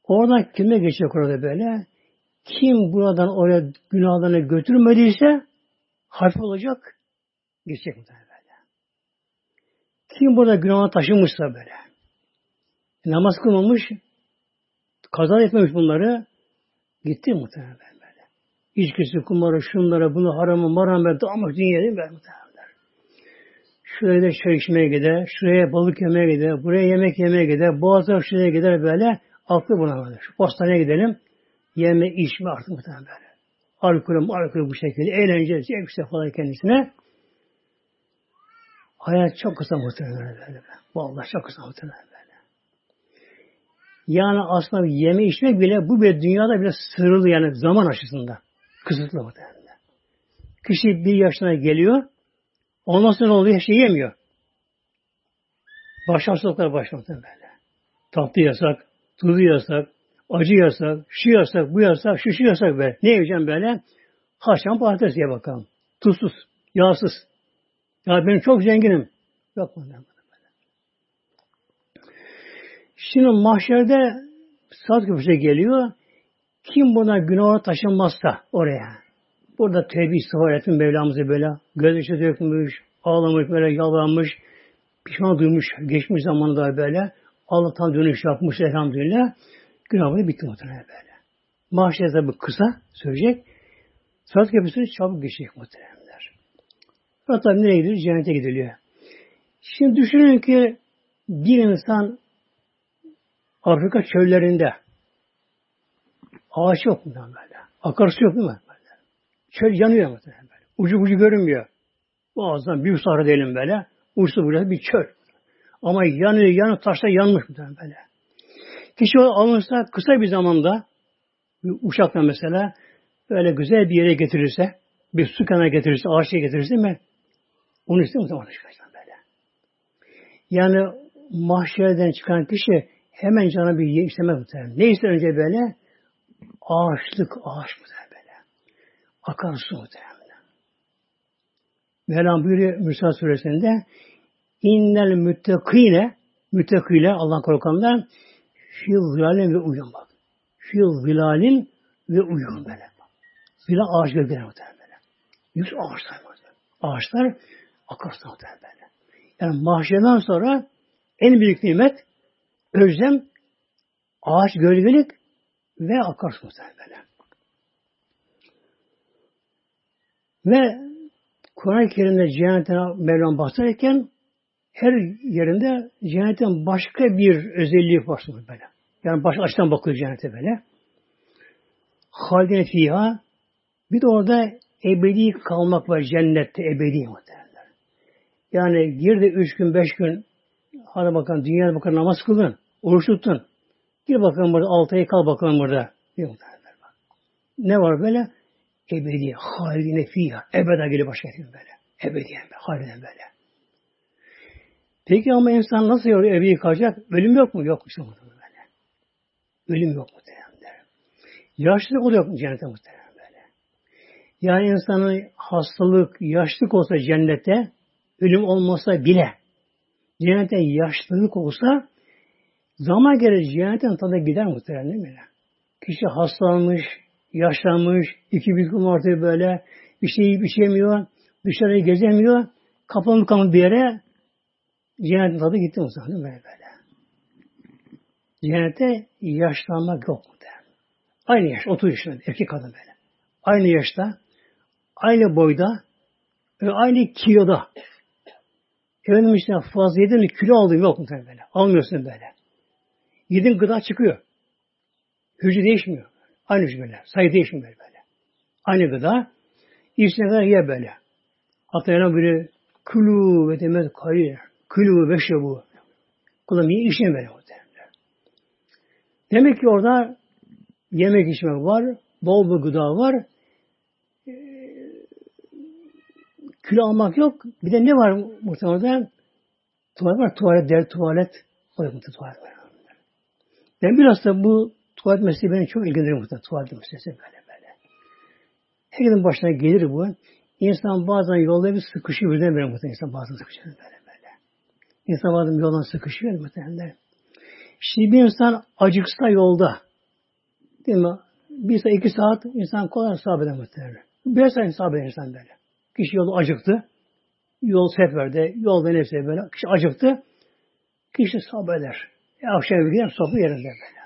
Oradan kime geçecek orada böyle? Kim buradan oraya günahlarını götürmediyse hafif olacak, geçecek muhtemelen böyle. Kim burada günahına taşımışsa böyle. Namaz kılmamış, kaza etmemiş bunları, gitti muhtemelen böyle. İçkisi, kumarı, şunlara, bunu haramı, maramı, damak dünya değil mi muhtemelen? Şuraya da çay içmeye gider, şuraya balık yemeye gider, buraya yemek yemeye gider, boğazlar şuraya gider böyle, aklı buna böyle. Şu postaneye gidelim, yeme, içme artık muhtemelen böyle. Alkolü, alkolü bu şekilde, eğlence, zevk falan kendisine. Hayat çok kısa muhtemelen böyle. Vallahi çok kısa muhtemelen. Yani aslında yeme içmek bile bu bir dünyada bile sınırlı yani zaman açısından. Kısıtlı muhtemelen. Kişi bir yaşına geliyor, ondan sonra oluyor, şey yemiyor. Baş hastalıklar başlamakta böyle. Tatlı yasak, tuzlu yasak, acı yasak, şu yasak, bu yasak, şu şu yasak böyle. Ne yiyeceğim böyle? Haşan patates ye bakalım. Tuzsuz, yağsız. Ya ben çok zenginim. Yok bundan. Şimdi mahşerde saat köprüsü geliyor. Kim buna günah taşınmazsa oraya. Burada tevbe istiğfar ettim Mevlamızı böyle. Gözyaşı dökmüş, ağlamış böyle yalvarmış, pişman duymuş geçmiş zamanında böyle. Allah'tan dönüş yapmış elhamdülillah. Günahları bitti muhtemelen böyle. Mahşer tabi kısa söyleyecek. Saat köprüsünü çabuk geçecek muhtemelen. Hatta nereye gidiyor? Cennete gidiliyor. Şimdi düşünün ki bir insan Afrika çöllerinde ağaç yok mu böyle? Akarsu yok mi? Böyle. Çöl yanıyor mu? Böyle. Ucu ucu görünmüyor. Boğazdan büyük sahra diyelim böyle. Uçsu burası bir çöl. Ama yanıyor, yanıyor, taşta yanmış mı böyle. Kişi alınsa kısa bir zamanda bir uçakla mesela böyle güzel bir yere getirirse, bir su kenarına getirirse, ağaçya getirirse mi onu zaman çıkacak böyle. Yani mahşerden çıkan kişi hemen cana bir isteme muhtemelen. Ne ister önce böyle? Ağaçlık, ağaç muhtemelen böyle. Akarsu muhtemelen. Mevlam buyuruyor Müsa suresinde innel müttekine müttekile Allah korkanlar fil zilalin ve uyum bak. Fil zilalin ve uyum böyle. Zilal ağaç gölgeler muhtemelen böyle. Yüz ağaçlar muhtemelen. Ağaçlar Akarsu böyle. Yani mahşerden sonra en büyük nimet özlem, ağaç gölgelik ve akarsu böyle. Ve Kur'an-ı Kerim'de cennetten Mevlam bahsederken her yerinde cennetin başka bir özelliği var böyle. Yani başka açıdan bakıyor cennete böyle. Halidine fiha bir de orada ebedi kalmak var cennette ebedi muhtemelen. Yani gir de üç gün, beş gün hadi bakalım dünyada bakalım namaz kılın. Oruç tutun. Gir bakalım burada altı ay kal bakalım burada. Ne var böyle? Ebedi, haline fiha. Ebeda gibi başka şey böyle. Ebediyen, haliden böyle. Peki ama insan nasıl ebedi kalacak? Ölüm yok mu? Yok işte böyle. Ölüm yok mu? Yaşlılık o da yok cennete muhtemelen böyle. Yani insanın hastalık, yaşlık olsa cennette ölüm olmasa bile cennete yaşlılık olsa zaman gelir cennetten tadı gider muhtemelen değil mi? Kişi hastalanmış, yaşlanmış, iki gün artık böyle bir şey yiyip içemiyor, dışarıya gezemiyor, kapalı kapalı bir yere cennetin tadı gitti muhtemelen değil mi? Böyle. Cennette yaşlanmak yok muhtemelen. Aynı yaş, 30 yaşında erkek kadın böyle. Aynı yaşta, aynı boyda aynı kiloda Efendim işte fazla yedin kilo aldın yok mu böyle. Almıyorsun böyle. Yedin gıda çıkıyor. Hücre değişmiyor. Aynı hücreler. Sayı değişmiyor böyle. Aynı gıda. İçine kadar ye böyle. Hatta yana biri kulu ve demez kayı. Kulu ve şebu. Kulum iyi işine böyle muhtemelen. Demek ki orada yemek içmek var. Bol bir gıda var. Kilo almak yok. Bir de ne var muhtemelen? Tuvalet var. Tuvalet der tuvalet. O da tuvalet var. Ben biraz da bu tuvalet meselesi beni çok ilgilendiriyor muhtemelen. Tuvalet meselesi böyle böyle. Herkesin başına gelir bu. İnsan bazen yolda bir sıkışıyor birden böyle muhtemelen. İnsan bazen sıkışıyor böyle böyle. İnsan bazen yoldan sıkışıyor muhtemelen. Şimdi bir insan acıksa yolda değil mi? Bir saat, iki saat insan kolay eder muhtemelen. Bir saat eder insan böyle. Kişi yolu acıktı. Yol seferde, yolda neyse böyle. Kişi acıktı. Kişi sabreder. E, akşam gider sofra yerinde böyle.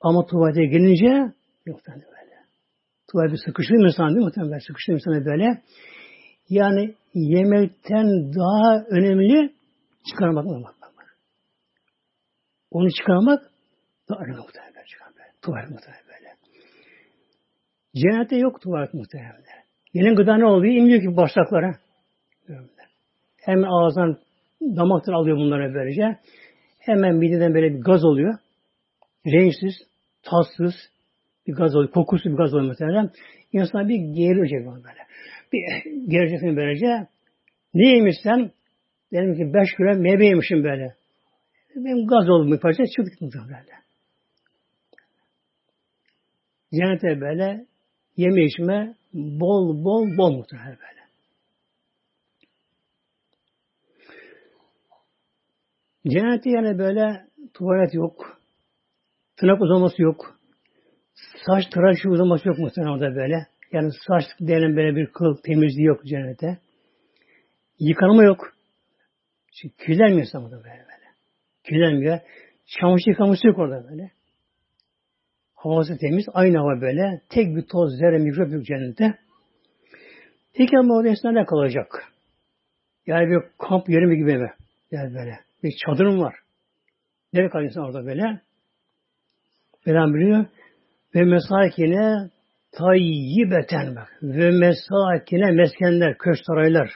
Ama tuvalete gelince yok böyle. Tuvalete sıkıştı insan değil mi? Muhtemelen sıkıştı insanı böyle. Yani yemekten daha önemli çıkarmak mı? Onu çıkarmak daha önemli muhtemelen. Tuvalet muhtemelen böyle. Cennette yok tuvalet muhtemelen. Yeni gıda ne oluyor? İnmiyor ki bağırsaklara. Hem ağızdan damaktan alıyor bunları böylece. Hemen mideden böyle bir gaz oluyor. Renksiz, tatsız bir gaz oluyor. Kokusu bir gaz oluyor mesela. İnsan bir gerilecek böyle. Bir gereceksin böylece. Ne yemişsen dedim ki beş kilo meyve yemişim böyle. Benim gaz oldum bir parça çıktı böyle. Cennete böyle yeme içme bol bol bol muhtemelen böyle. Cennette yani böyle tuvalet yok. Tırnak uzaması yok. Saç tıraşı uzaması yok muhtemelen orada böyle. Yani saç denen böyle bir kıl temizliği yok cennete. Yıkanma yok. Çünkü kirlenmiyor insan burada böyle böyle. Kirlenmiyor. Çamaşır yıkaması yok orada böyle. Havası temiz. Aynı hava böyle. Tek bir toz, zerre, mikrop yok cennette. Peki ama orada insan ne kalacak? Yani bir kamp yeri mi gibi mi? Yani böyle. Bir çadırım var. Nereye kalıyor orada böyle? Veren biliyor. Ve mesakine tayyibeten bak. Ve mesakine meskenler, köş saraylar.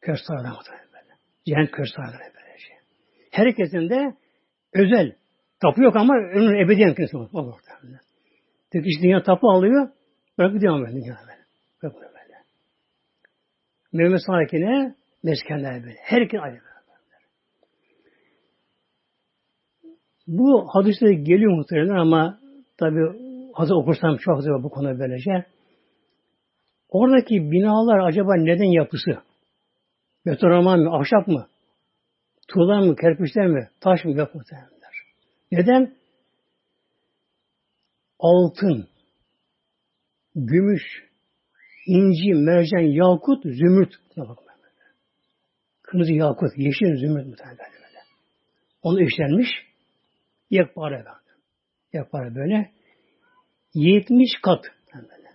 Köş saraylar böyle. Cennet köş saraylar böyle şey. Herkesin de özel. Tapu yok ama önün ebediyen kimse var. O orada. Tek kişi dünya tapu alıyor. Bırak gidiyor böyle dünya böyle. Bırak böyle. Mevme sakine meskenler böyle. Herkes ayrı böyle. Bu hadiste geliyor muhtemelen ama tabi hazır okursam çok hazır bu konu böylece. Oradaki binalar acaba neden yapısı? Betonarman mı? Ahşap mı? Tuğla mı? Kerpiçler mi? Taş mı? Yok muhtemelen. Neden? Altın, gümüş, inci, mercan, yakut, zümrüt. Kırmızı yakut, yeşil zümrüt muhtemelen. Onu işlenmiş. Yekpare böyle. Yekpare böyle. 70 kat. Böyle.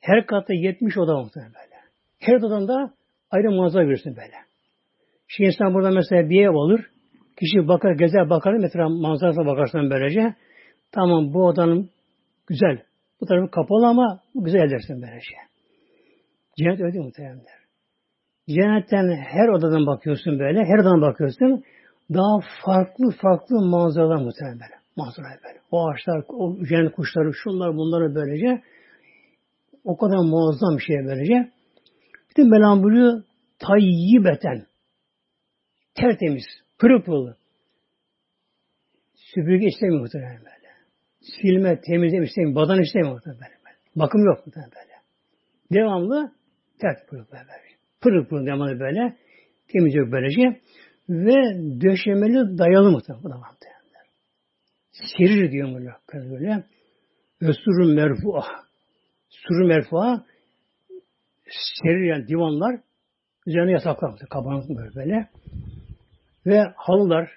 Her katta 70 oda muhtemelen böyle. Her odadan da ayrı manzara görürsün böyle. Şimdi insan burada mesela bir ev olur. Kişi bakar, gezer bakar, mesela manzarasına bakarsan böylece. Tamam bu odanın güzel. Bu tarafı kapalı ama güzel dersin böylece. Cennet öyle muhtemelenler. Cennetten her odadan bakıyorsun böyle, her odadan bakıyorsun. Daha farklı farklı manzaralar muhtemelen böyle. Manzaralar böyle. O ağaçlar, o cennet kuşları, şunlar bunları böylece. O kadar muazzam bir şey böylece. Bir de buyuruyor, tayyibeten. Tertemiz. Pırıl pırıl. Süpürge istemiyor muhtemelen böyle. Silme, temizleme istemiyor. Badan istemiyor muhtemelen böyle. Bakım yok muhtemelen böyle. Devamlı tert pırıl böyle. Pırıl pırıl devamlı böyle. Temiz yok böylece. Ve döşemeli dayalı muhtemelen. Serir diyor böyle. böyle. Ve surun merfu'a. Surun merfu'a serir yani divanlar üzerine yataklar. Kabanlık böyle böyle. Ve halılar,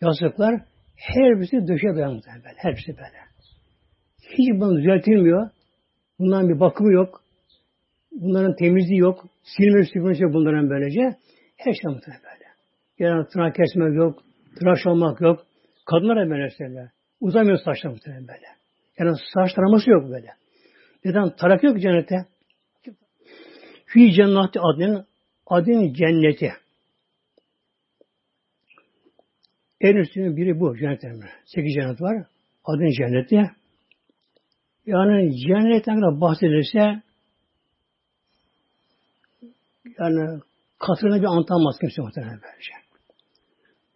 yastıklar her birisi döşe dayanmış böyle. Her birisi böyle. Hiç bunun düzeltilmiyor. Bunların bir bakımı yok. Bunların temizliği yok. Silme süpürmesi bunların böylece. Her şey muhtemelen. Yani tırnak kesmek yok. Tıraş olmak yok. Kadınlar da böyle şeyler. Uzamıyor saçlar muhtemelen böyle. Yani saç taraması yok böyle. Neden? Tarak yok cennete. Fi cennati adın adın cenneti. En üstünün biri bu cennet emri. Sekiz cennet var. Adın cenneti. Yani cennetten bahsedilirse yani katırına bir anlatamaz kimse muhtemelen böylece.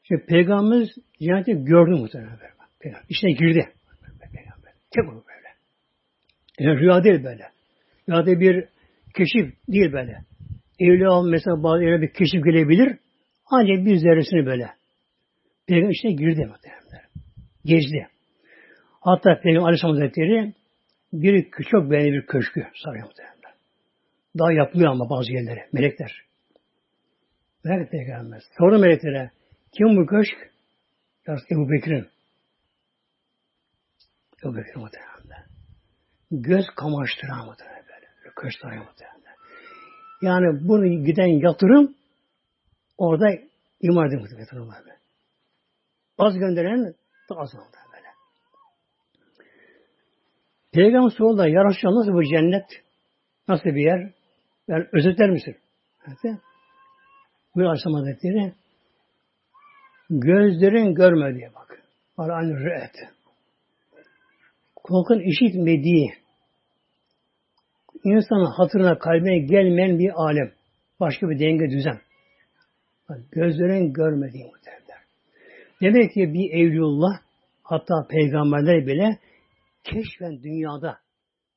Şimdi Peygamberimiz cenneti gördü muhtemelen böyle. Peygamber. İçine girdi. Peygamber. Tek o böyle. Yani rüya değil böyle. Rüyada bir keşif değil böyle. Evliya mesela bazı evliya bir keşif gelebilir. Ancak bir zerresini böyle. Peygamber içine girdi muhtemelen. Gezdi. Hatta Peygamber Aleyhisselam Hazretleri bir çok beğeni bir köşkü sarıyor muhtemelen. Daha yapılıyor ama bazı yerlere. Melekler. Melek peygamber. Sordu meleklere. Kim bu köşk? Yarısı Ebu Bekir'in. Ebu Bekir muhtemelen. Göz kamaştıran muhtemelen böyle. Köşkleri muhtemelen. Yani bunu giden yatırım orada imar edin muhtemelen. Böyle. Az gönderen da az oldu böyle. Peygamber sordu ya nasıl bu cennet? Nasıl bir yer? Yani özetler misin? Evet. Buyur Aleyhisselam Hazretleri gözlerin görmediği bak. Var an rü'et. Kulakın işitmediği insanın hatırına kalbine gelmeyen bir alem. Başka bir denge düzen. Bak, gözlerin görmediği muhtemelenler. Demek ki bir evliullah hatta peygamberler bile keşfen dünyada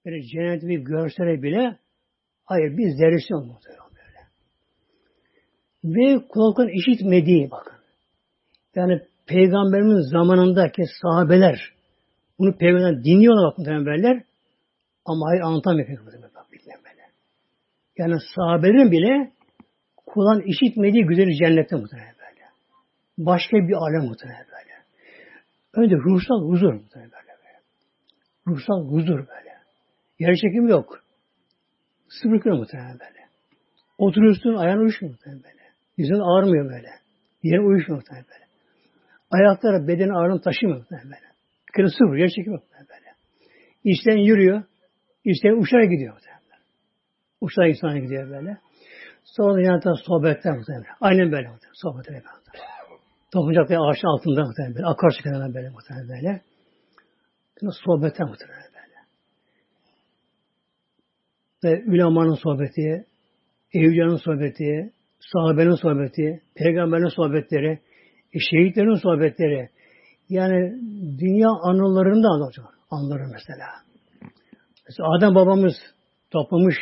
böyle cenneti bir görsele bile hayır bir zerresi yok muhtemelen böyle. Ve kulakın işitmediği bakın. Yani peygamberimiz zamanındaki sahabeler bunu peygamberden dinliyorlar muhtemelen ama hayır anlatamıyor peygamber böyle. Yani sahabelerin bile kulağın işitmediği güzel cennette muhtemelen böyle. Başka bir alem muhtemelen böyle. Önce ruhsal huzur muhtemelen böyle. Ruhsal huzur böyle. Yer çekim yok. Sıfır kilo muhtemelen böyle. Oturuyorsun ayağın uyuşmuyor muhtemelen böyle. Yüzün ağrımıyor böyle. Yerin uyuşmuyor muhtemelen böyle. Ayakları beden ağırlığını taşımıyor böyle. Kilo sıfır. Yer muhtemelen böyle. İşten yürüyor. İşten uçağa gidiyor muhtemelen. Uçağa insana gidiyor böyle. Sonra da yanında sohbetler muhtemelen. Aynen böyle muhtemelen. Sohbetler efendim. Dokuncaklar ağaçın altında muhtemelen böyle. Akar çıkan böyle muhtemelen böyle. Sohbetler muhtemelen böyle. Ve ülemanın sohbeti, evliyanın sohbeti, sahabenin sohbeti, peygamberin sohbetleri, şehitlerin sohbetleri. Yani dünya anılarında anlatıyor. Anları mesela. Mesela Adem babamız toplamış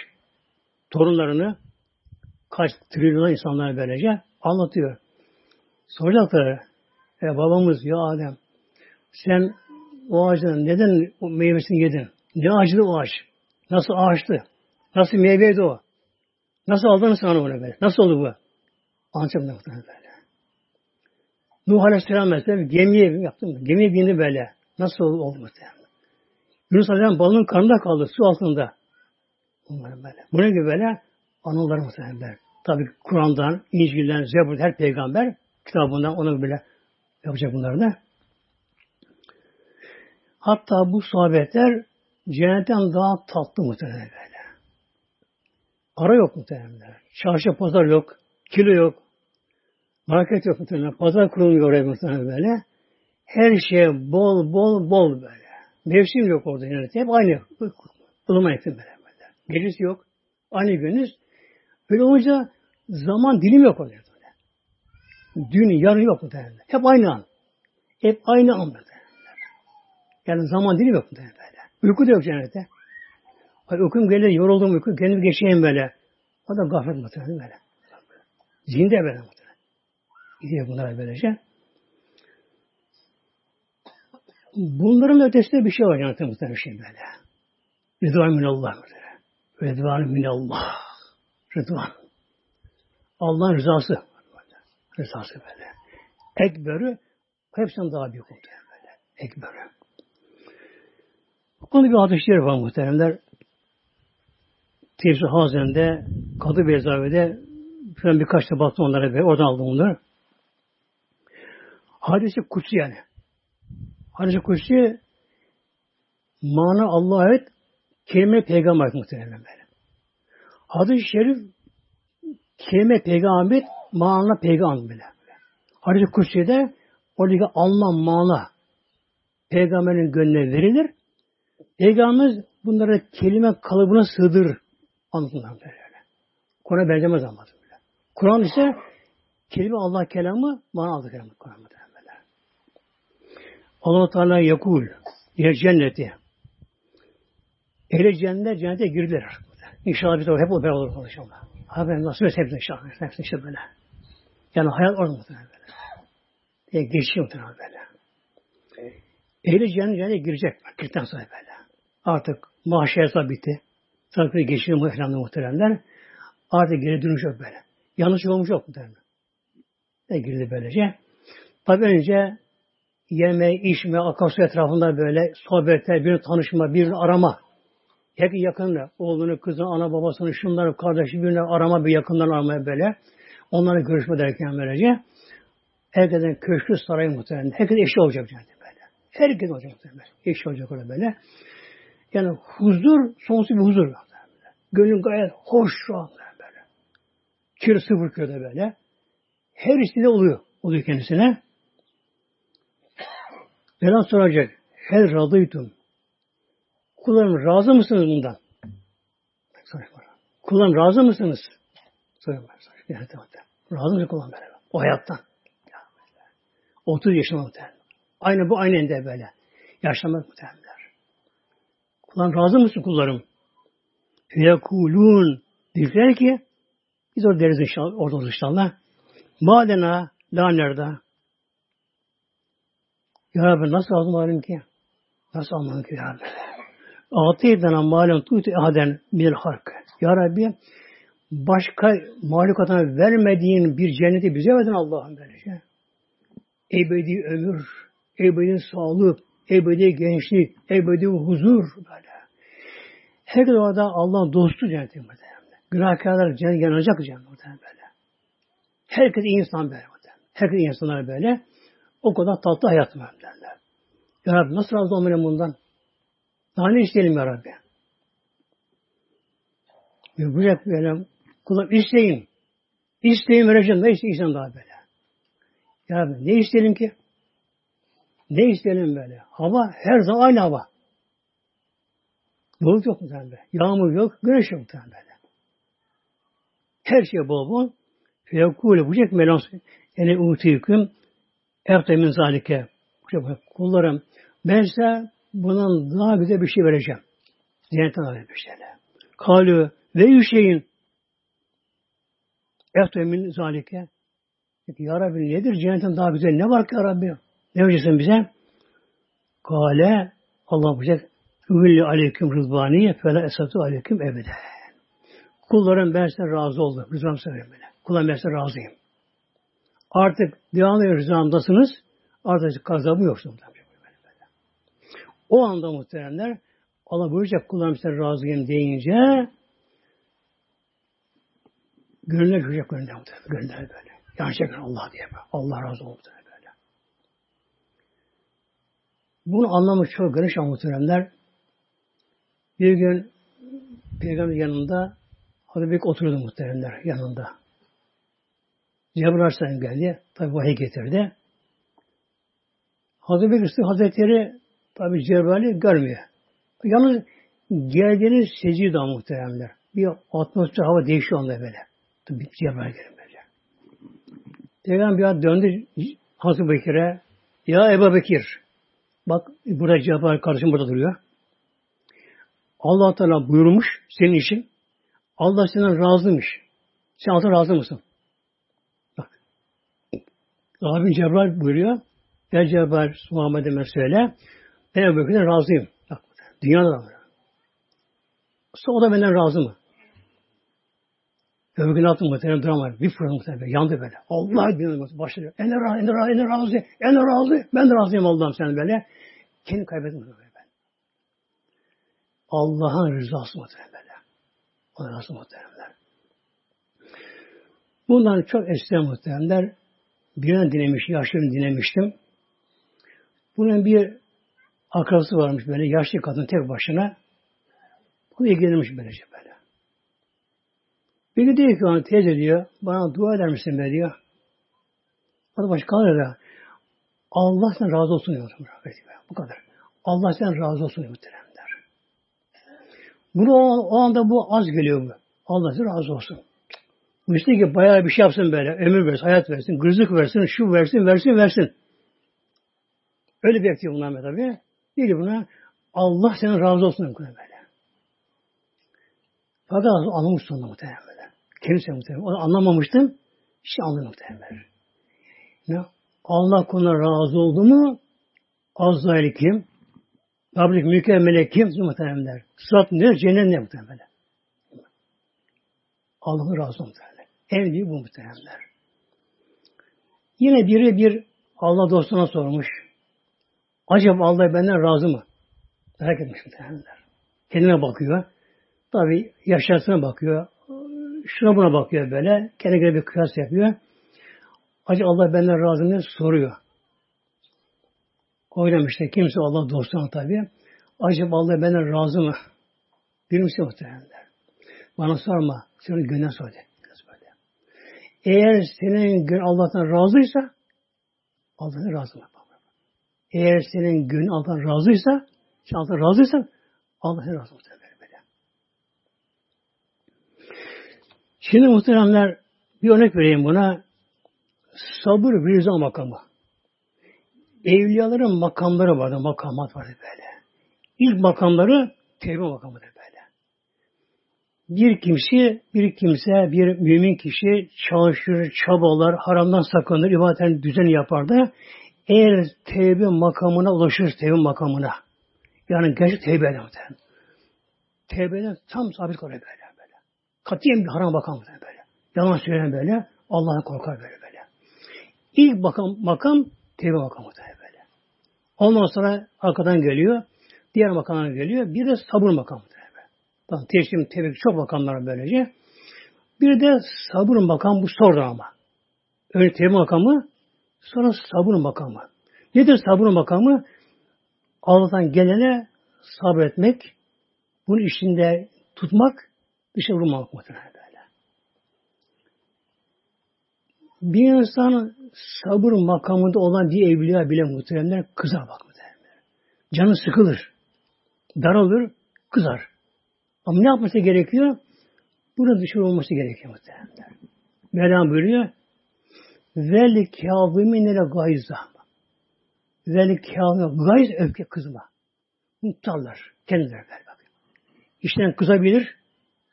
torunlarını kaç trilyon insanlar böylece anlatıyor. Soracaklar. E, babamız ya Adem sen o ağacın neden o meyvesini yedin? Ne ağacıydı o ağaç? Nasıl ağaçtı? Nasıl meyveydi o? Nasıl aldın sen onu böyle? Nasıl oldu bu? Muhtemelen böyle. Nuh Aleyhisselam mesela gemiye yaptım. Gemiye bindi böyle. Nasıl oldu, oldu muhtemelen? Yunus Aleyhisselam balığın karnında kaldı. Su altında. Bunlar böyle. Bunun gibi böyle anılar muhtemelen. Tabi Kur'an'dan, İncil'den, Zebur'dan her peygamber kitabından onu bile yapacak bunları da. Hatta bu sohbetler cennetten daha tatlı muhtemelen böyle. Para yok muhtemelen. Çarşı pazar yok. Kilo yok. Market yok muhtemelen. Pazar kurulmuyor oraya muhtemelen böyle. Her şey bol bol bol böyle. Mevsim yok orada cennette. Hep aynı. Ilımar ettim böyle, böyle. Gecesi yok. Aynı gündüz. Böyle olunca zaman dilim yok orada. Böyle. Dün, yarın yok muhtemelen. Hep aynı an. Hep aynı an böyle. Yani zaman dilimi yok muhtemelen böyle. Uyku da yok cennette. Hayır, uykum gelir, yoruldum uyku, kendimi geçeyim böyle. O da gaflet muhtemelen böyle. Zinde böyle. Gidiyor bunlara böylece. Bunların ötesinde bir şey var cennette muhtemelen bir şey böyle. Rıdvan minallah. Rıdvan minallah. Rıdvan. Allah'ın rızası. Rızası böyle. Ekber'i hepsinden daha büyük muhtemelen böyle. Ekber'i. Onu bir hadis var muhteremler. Tefsir Hazen'de, Kadı Bezavi'de falan birkaç da baktım onlara ve oradan aldım onları. Hadisi kutsi yani. Hadisi kutsi mana Allah'a ait kelime peygamber muhtemelen böyle. Hadis-i şerif kelime peygamber mana peygamber böyle. Hadis-i kutsi'de oradaki anlam mana peygamberin gönlüne verilir. Peygamberimiz bunları kelime kalıbına sığdırır. Anlatımlar böyle. Kur'an'a benzemez ama. Kur'an ise kelime Allah kelamı, mana Allah kelamı Kur'an'da. Allah Teala yakul yer cenneti. Ehli cennet cennete girdiler. İnşallah biz hep beraber olur inşallah. Abi nasıl hepsi inşallah. Hepsi işte böyle. Yani hayat orada muhtemelen böyle. Diye geçiyor muhtemelen böyle. Ehli cennet cennete girecek. Girdikten sonra böyle. Artık mahşer bitti. Takdir geçiyor muhteremler muhteremler. Artık geri dönüş yok böyle. Yanlış olmuş yok muhteremler. Ne girdi böylece. Tabi önce yeme, içme, akarsu etrafında böyle sohbetler, bir tanışma, bir arama. Hep yakınla, oğlunu, kızını, ana babasını, şunları, kardeşi birine arama, bir yakından aramaya böyle. Onlarla görüşme derken böylece. Herkesin köşkü sarayı muhtemelen. Herkes eşi olacak yani böyle. Herkes olacak muhtemelen. Eşi olacak öyle böyle. Yani huzur, sonsuz bir huzur. Gönlün gayet hoş rahat böyle. Kir sıfır köyde böyle. Her istediği oluyor. Oluyor kendisine. Mevlam soracak. Her radıytum. Kullarım razı mısınız bundan? Kullarım razı mısınız? Soruyor. Razı mısın kullarım böyle? O hayattan. 30 yaşında muhtemelen. Aynı bu aynı ende böyle. Yaşlanmak muhtemelenler. Kullarım razı mısın kullarım? Feyekulun. Diyecekler ki biz orada deriz inşallah, orada inşallah. Madena la nerede? Ya Rabbi nasıl aldım malum ki? Nasıl almadım ki ya Rabbi? Atîdena malum tuti ahaden minel hark. Ya Rabbi başka mahlukatına vermediğin bir cenneti bize verdin Allah'ım böylece. Ebedi ömür, ebedi sağlık, ebedi gençlik, ebedi huzur böyle. Herkes orada Allah'ın dostu cenneti muhtemelen. Günahkarlar cennet yanacak cennet muhtemelen böyle. Herkes iyi insan böyle. Herkes insanlar böyle. O kadar tatlı hayat mühtemelen. Ya Rabbi nasıl razı olmayalım bundan? Daha ne isteyelim ya Rabbi? Yapacak böyle kulum isteyin. İsteyin vereceğim. Ne isteyeceğim daha böyle? Ya Rabbi ne isteyelim ki? Ne isteyelim böyle? Hava her zaman aynı hava. Bulut yok mu böyle? Yağmur yok, güneş yok böyle? Her şey bol bol. Feyakûle bucak melans yani utiyüküm eftemin zalike. Kullarım ben size bundan daha güzel bir şey vereceğim. Cennetten daha bir şeyle. Kalü ve yüşeyin eftemin zalike. Peki ya Rabbi nedir cennetten daha güzel? Ne var ki ya Rabbi? Ne vereceksin bize? Kale Allah bucak Üvilli aleyküm rızvaniye fela esatü aleyküm ebede. Kullarım ben size razı oldum. Rızam severim beni. Kullarım ben size razıyım. Artık devamlı rızamdasınız. Artık kazabı yoksun. O anda muhteremler Allah buyuracak kullarım size razıyım deyince gönüller görecek gönüller. Gönüller böyle. Gerçekten Allah diye. Allah razı olsun böyle. Bunu anlamı çok geniş muhteremler. Bir gün Peygamber yanında Hazreti Bekir oturuyordu muhteremler yanında. Cebrail Aleyhisselam geldi. Tabi vahiy getirdi. Hazreti Bekir Hazretleri tabi Cebrail'i görmüyor. Yalnız geldiğiniz secde muhteremler. Bir atmosfer hava değişiyor onda böyle. Tabi Cebrail gelin böyle. Peygamber döndü Hazreti Bekir'e. Ya Ebu Bekir. Bak burada Cebrail kardeşim burada duruyor. Allah Teala buyurmuş senin için. Allah senden razıymış. Sen Allah'a razı mısın? Rabbim Cebrail buyuruyor. Ya Cebrail Muhammed'e söyle. Ben Ebu Bekir'den razıyım. Bak, dünyada da var. Sonra o da benden razı mı? Öbür gün attım muhtemelen duramadı. Bir fırın muhtemelen. Yandı böyle. Allah diyor başlıyor. En razı, en razı, en razı, en razı. Ben de razıyım Allah'ım sen böyle. Kendi kaybettim böyle ben. Allah'ın rızası muhtemelen böyle. Onun rızası muhtemelenler. Bundan çok eskiden muhtemelenler birine dinlemiş, yaşlı dinlemiştim. Bunun bir akrabası varmış böyle, yaşlı kadın tek başına. Bu ilgilenmiş böylece böyle. Bir gün diyor ki ona teyze diyor, bana dua eder misin be diyor. Da başka kalır Allah sen razı olsun diyor. Bu kadar. Allah sen razı olsun diyor. Bunu o, o anda bu az geliyor bu. Allah size razı olsun. Bu işte ki bayağı bir şey yapsın böyle. Ömür versin, hayat versin, gızlık versin, şu versin, versin, versin. Öyle bekliyor bunlar tabi. Diyor ki buna Allah senin razı olsun böyle. Fakat anlamış sonunda muhtemelen böyle. Kendisi muhtemelen. Onu anlamamıştım. İşte anladım muhtemelen. Ne? Allah kuluna razı oldu mu Azrail kim? Rablik mükemmele kim? Muhteremler. Sırat ne? Cennet ne muhteremler? Allah'ın razı muhtemelen. Büyük bu muhtemelenler. Yine biri bir Allah dostuna sormuş. Acaba Allah benden razı mı? Merak etmiş muhtemelenler. Kendine bakıyor. Tabi yaşantısına bakıyor. Şuna buna bakıyor böyle. Kendine göre bir kıyas yapıyor. Acaba Allah benden razı mı soruyor. Oynam işte kimse Allah dostuna tabi. Acaba Allah benden razı mı? Bilmişsin muhtemelenler. Bana sorma. Senin gönlüne sor de. Eğer senin gün Allah'tan razıysa Allah'tan razı? Eğer senin gün Allah'tan razıysa Allah'tan razıysan Allah'tan razı? Böyle. Şimdi muhteremler bir örnek vereyim buna. Sabır bir rıza makamı. Evliyaların makamları vardı, makamat vardı böyle. İlk makamları tevbe makamıdır. Bir kimse, bir kimse, bir mümin kişi çalışır, çabalar, haramdan sakınır, ibadetten düzen yapar da eğer tevbe makamına ulaşır, tevbe makamına. Yani gerçek tevbe eder. Tevbeden tam sabit kalır böyle böyle. Katiyen bir haram makam böyle. Yalan söyleyen böyle. Allah'a korkar böyle böyle. İlk makam, makam tevbe makamı böyle. Ondan sonra arkadan geliyor. Diğer makamlar geliyor. Bir de sabır makamı. Tamam, teşkim, tebrik çok makamlar böylece. Bir de sabır makamı bu sonra ama. Önce tebrik makamı, sonra sabır makamı. Nedir sabır makamı? Allah'tan gelene sabretmek, bunun içinde tutmak, dışarı vurmamak muhtemelen böyle. Bir insan sabır makamında olan bir evliya bile muhtemelen kızar bak muhtemelen. Canı sıkılır, daralır, kızar. Ama ne yapması gerekiyor? Burada dışarı olması gerekiyor muhtemelen. Mevlam buyuruyor. Vel kâzimînele gayza. Vel kâzimînele gayz öfke kızma. Muhtarlar. Kendileri ver bak. İşten kızabilir,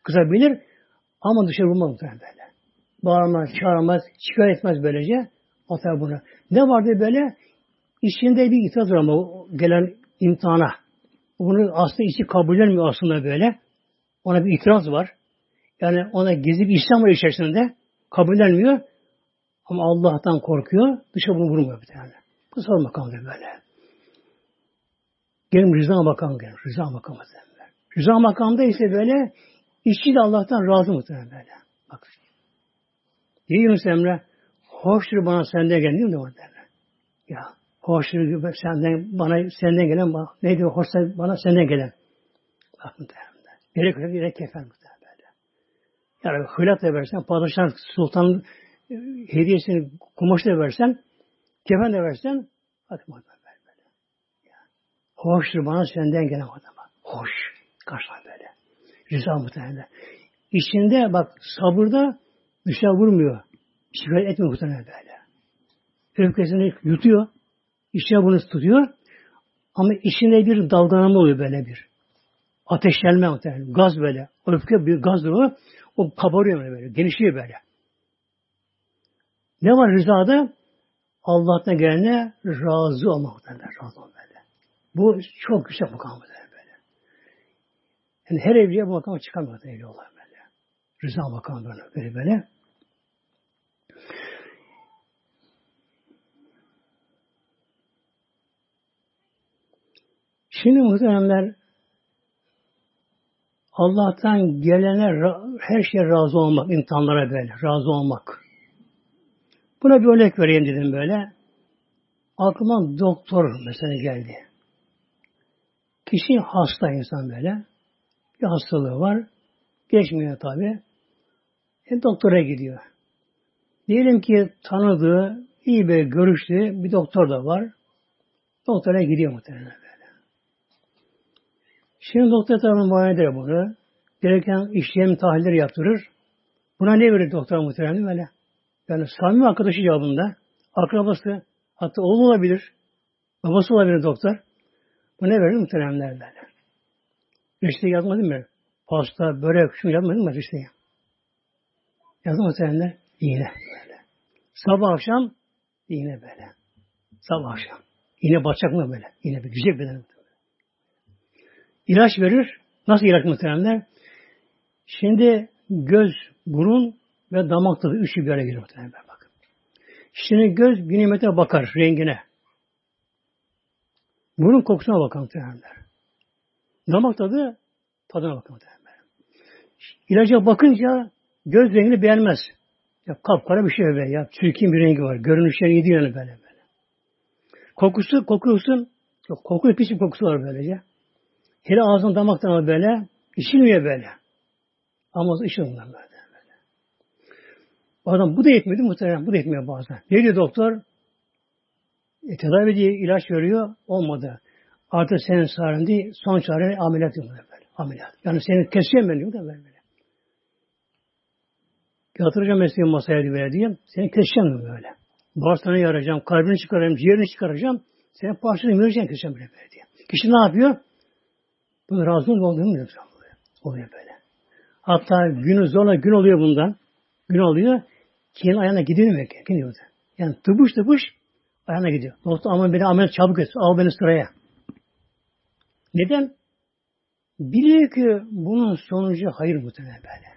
kızabilir ama dışarı vurmaz muhtemelen böyle. Bağırmaz, çağırmaz, şikayet etmez böylece. Atar bunu. Ne vardı böyle? İçinde bir itiraz var ama gelen imtihana. Bunu aslında içi kabullenmiyor aslında böyle. Ona bir itiraz var. Yani ona gizli bir İslam var içerisinde. Kabullenmiyor. Ama Allah'tan korkuyor. Dışa bunu vurmuyor bir tane. Bu sor makamdır böyle. Gelin rıza makamı gelin. Rıza makamı böyle. Rıza makamda ise böyle işçi de Allah'tan razı muhtemelen böyle. Bak. Diyor Yunus Emre hoştur bana senden gelen değil mi orada? Ya hoştur senden bana senden gelen neydi hoşsa bana senden gelen. Bak muhtemelen. Gerek yok, gerek kefen böyle. Yani hılat da versen, padişah sultan e, hediyesini kumaş da versen, kefen de versen, hadi muhtemelen böyle. Yani, hoştur bana senden gelen adama. Hoş. Karşılan böyle. Rıza muhtemelen. İçinde bak sabırda dışa vurmuyor. Şikayet etmiyor muhtemelen böyle. Öfkesini yutuyor. İçine bunu tutuyor. Ama içinde bir dalgalanma oluyor böyle bir. Ateşlenme muhtemelen. Gaz böyle. Öfke bir gaz o. O kabarıyor böyle, böyle. Genişliyor böyle. Ne var rızada? Allah'tan gelene razı olmak muhtemelen. Razı olmak böyle. Bu çok güzel makam böyle. Yani her evliye bu makama çıkamıyor evli olan böyle. Rıza makamı böyle böyle. böyle. Şimdi muhteremler Allah'tan gelene her şeye razı olmak, imtihanlara böyle, razı olmak. Buna bir örnek vereyim dedim böyle. Aklıma doktor mesela geldi. Kişi hasta insan böyle. Bir hastalığı var. Geçmiyor tabi. E, doktora gidiyor. Diyelim ki tanıdığı, iyi bir görüştüğü bir doktor da var. Doktora gidiyor muhtemelen. Şimdi doktor tarafından muayene eder bunu. Gereken işlem tahlilleri yaptırır. Buna ne verir doktor muhtemelen böyle? Yani samimi arkadaşı cevabında, akrabası, hatta oğlu olabilir, babası olabilir doktor. Bu ne verir muhteremler böyle? Reçete yazmadın mı? Pasta, börek, şunu yazmadın mı reçeteye? Yazdı muhteremler? İğne böyle. Sabah akşam iğne böyle. Sabah akşam. İğne batacak mı böyle? İğne bir güzel beden. İlaç verir. Nasıl ilaç muhteremler? Şimdi göz, burun ve damak tadı üçü bir araya geliyor muhtemelen bakın. Şimdi göz bir nimete bakar rengine. Burun kokusuna bakar muhtemelen. Damak tadı tadına bakar muhtemelen. İlaca bakınca göz rengini beğenmez. Ya kapkara bir şey böyle ya. Çirkin bir rengi var. Görünüşleri iyi değil yani böyle böyle. Kokusu, kokuyorsun. Yok, koku pis bir kokusu var böylece. Hele ağzın damaktan ama böyle. içilmiyor böyle. Ama içilmiyor böyle. böyle. Adam bu da yetmedi muhtemelen. Bu da yetmiyor bazen. Ne diyor doktor? E, tedavi diye ilaç veriyor. Olmadı. Artık senin çaren değil. Son çare ameliyat diyor böyle. Ameliyat. Yani seni keseceğim ben diyor da böyle. Yatıracağım mesleği masaya diye diyeyim. Seni keseceğim böyle. Bağırsağını yaracağım, kalbini çıkaracağım, ciğerini çıkaracağım. Seni parçalayıp vereceğim keseceğim böyle, böyle diye. Kişi ne yapıyor? Bunu razı mu Oluyor böyle. Hatta günü zorla gün oluyor bundan. Gün oluyor. Kendi ayağına gidiyor? Gidiyor. Yani tıbış tıbış ayağına gidiyor. Doktor aman beni ameliyat çabuk et. Al beni sıraya. Neden? Biliyor ki bunun sonucu hayır muhtemelen böyle.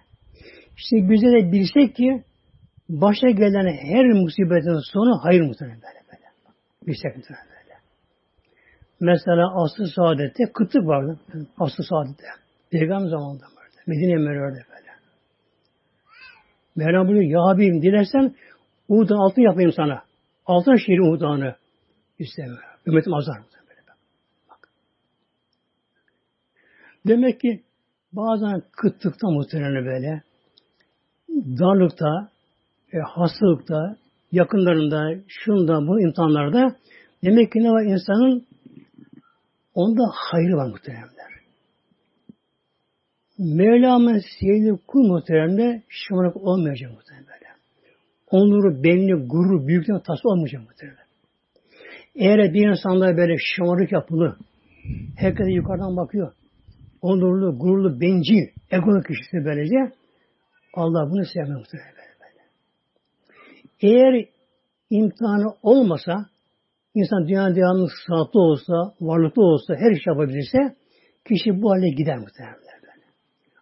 İşte bize de bilsek ki başa gelen her musibetin sonu hayır muhtemelen böyle böyle. Bilsek muhtemelen böyle. Mesela aslı saadette kıtlık vardı. Aslı saadette. Peygamber zamanında vardı. Medine Mevla'da böyle. Mevlam buyuruyor, ya Habibim dilersen Uhud'dan altın yapayım sana. Altın şehri Uhud'danı istemiyor. Ümmetim azar. Böyle. Bak. Demek ki bazen kıtlıkta muhtemelen böyle darlıkta, e, hastalıkta, yakınlarında, şunda, bu imtihanlarda demek ki ne var insanın onda hayrı var muhteremler. Mevlam'ın sevdiği kul muhteremde şımarık olmayacak muhterem böyle. Onuru, belli, gurur, büyüklüğün tası olmayacak muhterem. Eğer bir insanda böyle şımarık yapılı, herkese yukarıdan bakıyor, onurlu, gururlu, bencil, egolu kişisi böylece Allah bunu sevmiyor böyle. Eğer imtihanı olmasa, insan dünya devamlı sağlıklı olsa, varlıklı olsa, her iş yapabilirse, kişi bu hale gider muhtemelen böyle.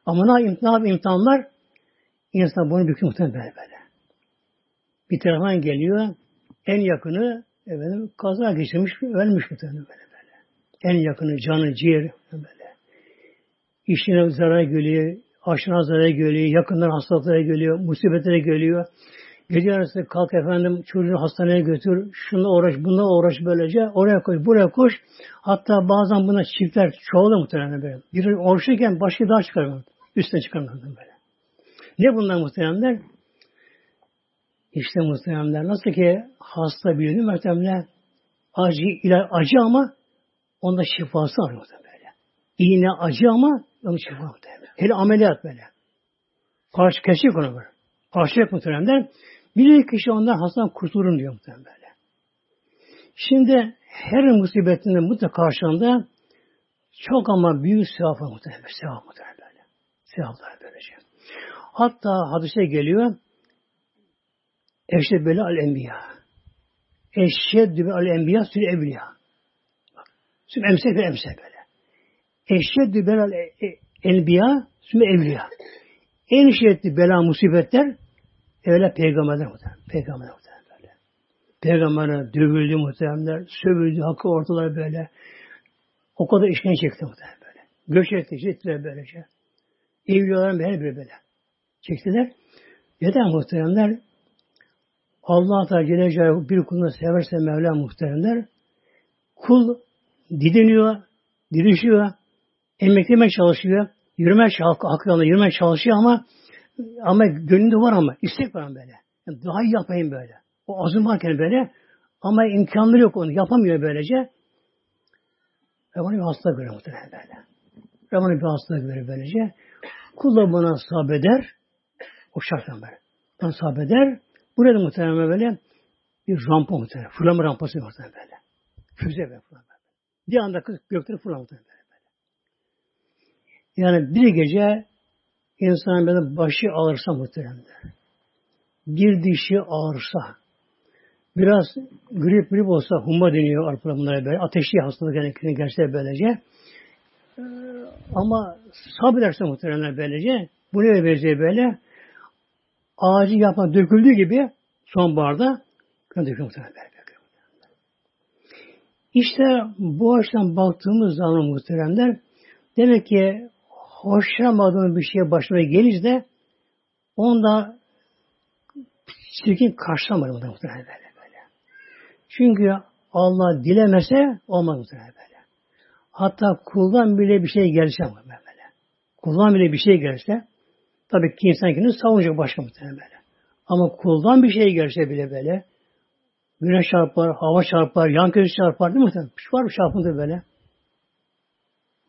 Ama ne imtihan, imtihanlar, insan bunu büküyor muhtemelen böyle, böyle. Bir taraftan geliyor, en yakını efendim, kaza geçirmiş, ölmüş muhtemelen böyle böyle. En yakını, canı, ciğer böyle. İşine zarar geliyor, aşına zarara geliyor, yakından hastalıklara geliyor, musibetlere geliyor. Gece arası kalk efendim çocuğu hastaneye götür, şuna uğraş, bununla uğraş böylece, oraya koş, buraya koş. Hatta bazen buna çiftler çoğalır muhtemelen böyle. Biri oruçluyken başka daha çıkarmıyor. Üstüne çıkarmıyor böyle. Ne bunlar muhtemelenler? İşte muhtemelenler nasıl ki hasta birini muhtemelen acı, ilaç, acı ama onda şifası var muhtemelen. İğne acı ama onun şifa muhtemelen. Hele ameliyat böyle. Karşı kesecek onu böyle. Karşılayacak muhtemelen. Bir kişi ondan hastadan kurtulur diyor muhtemelen böyle. Şimdi her musibetinde mutlaka karşılığında çok ama büyük sevap var muhtemelen. Sevap muhtemelen böyle. Sevaplar böylece. Hatta hadise geliyor. Eşte böyle al enbiya. Eşşeddü al enbiya sül evliya. Sül emsek ve emsek böyle. Eşşeddü belal Enbiya, sümme evliya. En şiddetli bela musibetler evvela peygamberler muhtemelen. Peygamberler muhtemelen böyle. Peygamberler dövüldü muhtemelenler, sövüldü, hakkı ortalar böyle. O kadar işkence çekti muhtemelen böyle. Göç etti, çektiler böylece. Evliyaların her biri böyle. Çektiler. Neden muhteremler? Allah Teala Celle bir kulunu severse Mevla muhteremler, kul didiniyor, dirişiyor, emeklemeye çalışıyor. Yürüme hakkı, hakkı yürümeye çalışıyor ama ama gönlünde var ama istek var böyle. Yani daha iyi yapayım böyle. O azım varken böyle ama imkanları yok onu. Yapamıyor böylece. Rabbani bir hastalık görüyor muhtemelen böyle. Rabbani bir hastalık görüyor böylece. Kul da buna sabeder. O şarttan böyle. Buna sabeder. Burada muhtemelen böyle bir rampa muhtemelen. Fırlama rampası muhtemelen böyle. Füze ve fırlama. Bir anda gökleri fırlama muhtemelen. Yani bir gece insan böyle başı ağırsa muhtemelen. Bir dişi ağırsa, biraz grip grip olsa, humma deniyor Araplar bunlara böyle, ateşli hastalık yani gerçekten böylece. Ee, ama sabrederse muhtemelen böylece, Bu ne benziyor böyle? Ağacı yapma döküldüğü gibi sonbaharda dökülüyor muhtemelen. İşte bu açıdan baktığımız zaman muhteremler demek ki hoşlanmadığım bir şeye başına gelince de onda çirkin karşılamadı muhtemelen böyle, böyle. Çünkü Allah dilemese olmaz muhtemelen böyle. Hatta kuldan bile bir şey gelse böyle. Kuldan bile bir şey gelse tabii ki insan kendini savunacak başka muhtemelen böyle. Ama kuldan bir şey gelse bile böyle güneş çarpar, hava çarpar, yan köşe çarpar değil mi? Şu var bir çarpıntı böyle.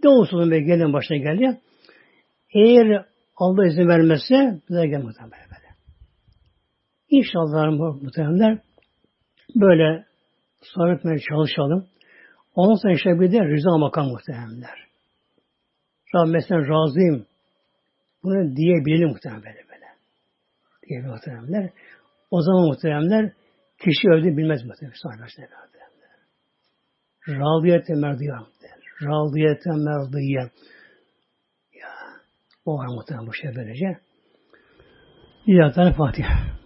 Ne olsun be gelin başına geldi. Eğer Allah izin vermezse bize gelmez böyle. İnşallah muhtemelenler böyle sabit etmeye çalışalım. Ondan sonra işte bir de rıza makam muhtemelenler. Rabbim sen razıyım. Bunu diyebilelim muhtemelen böyle böyle. Diyebilir muhtemelenler. O zaman muhtemelenler kişi öldü bilmez muhtemelen. Sahibi Radiyete merdiye. Radiyete merdiye. O var muhtemelen bu şey böylece. İlahi Fatiha.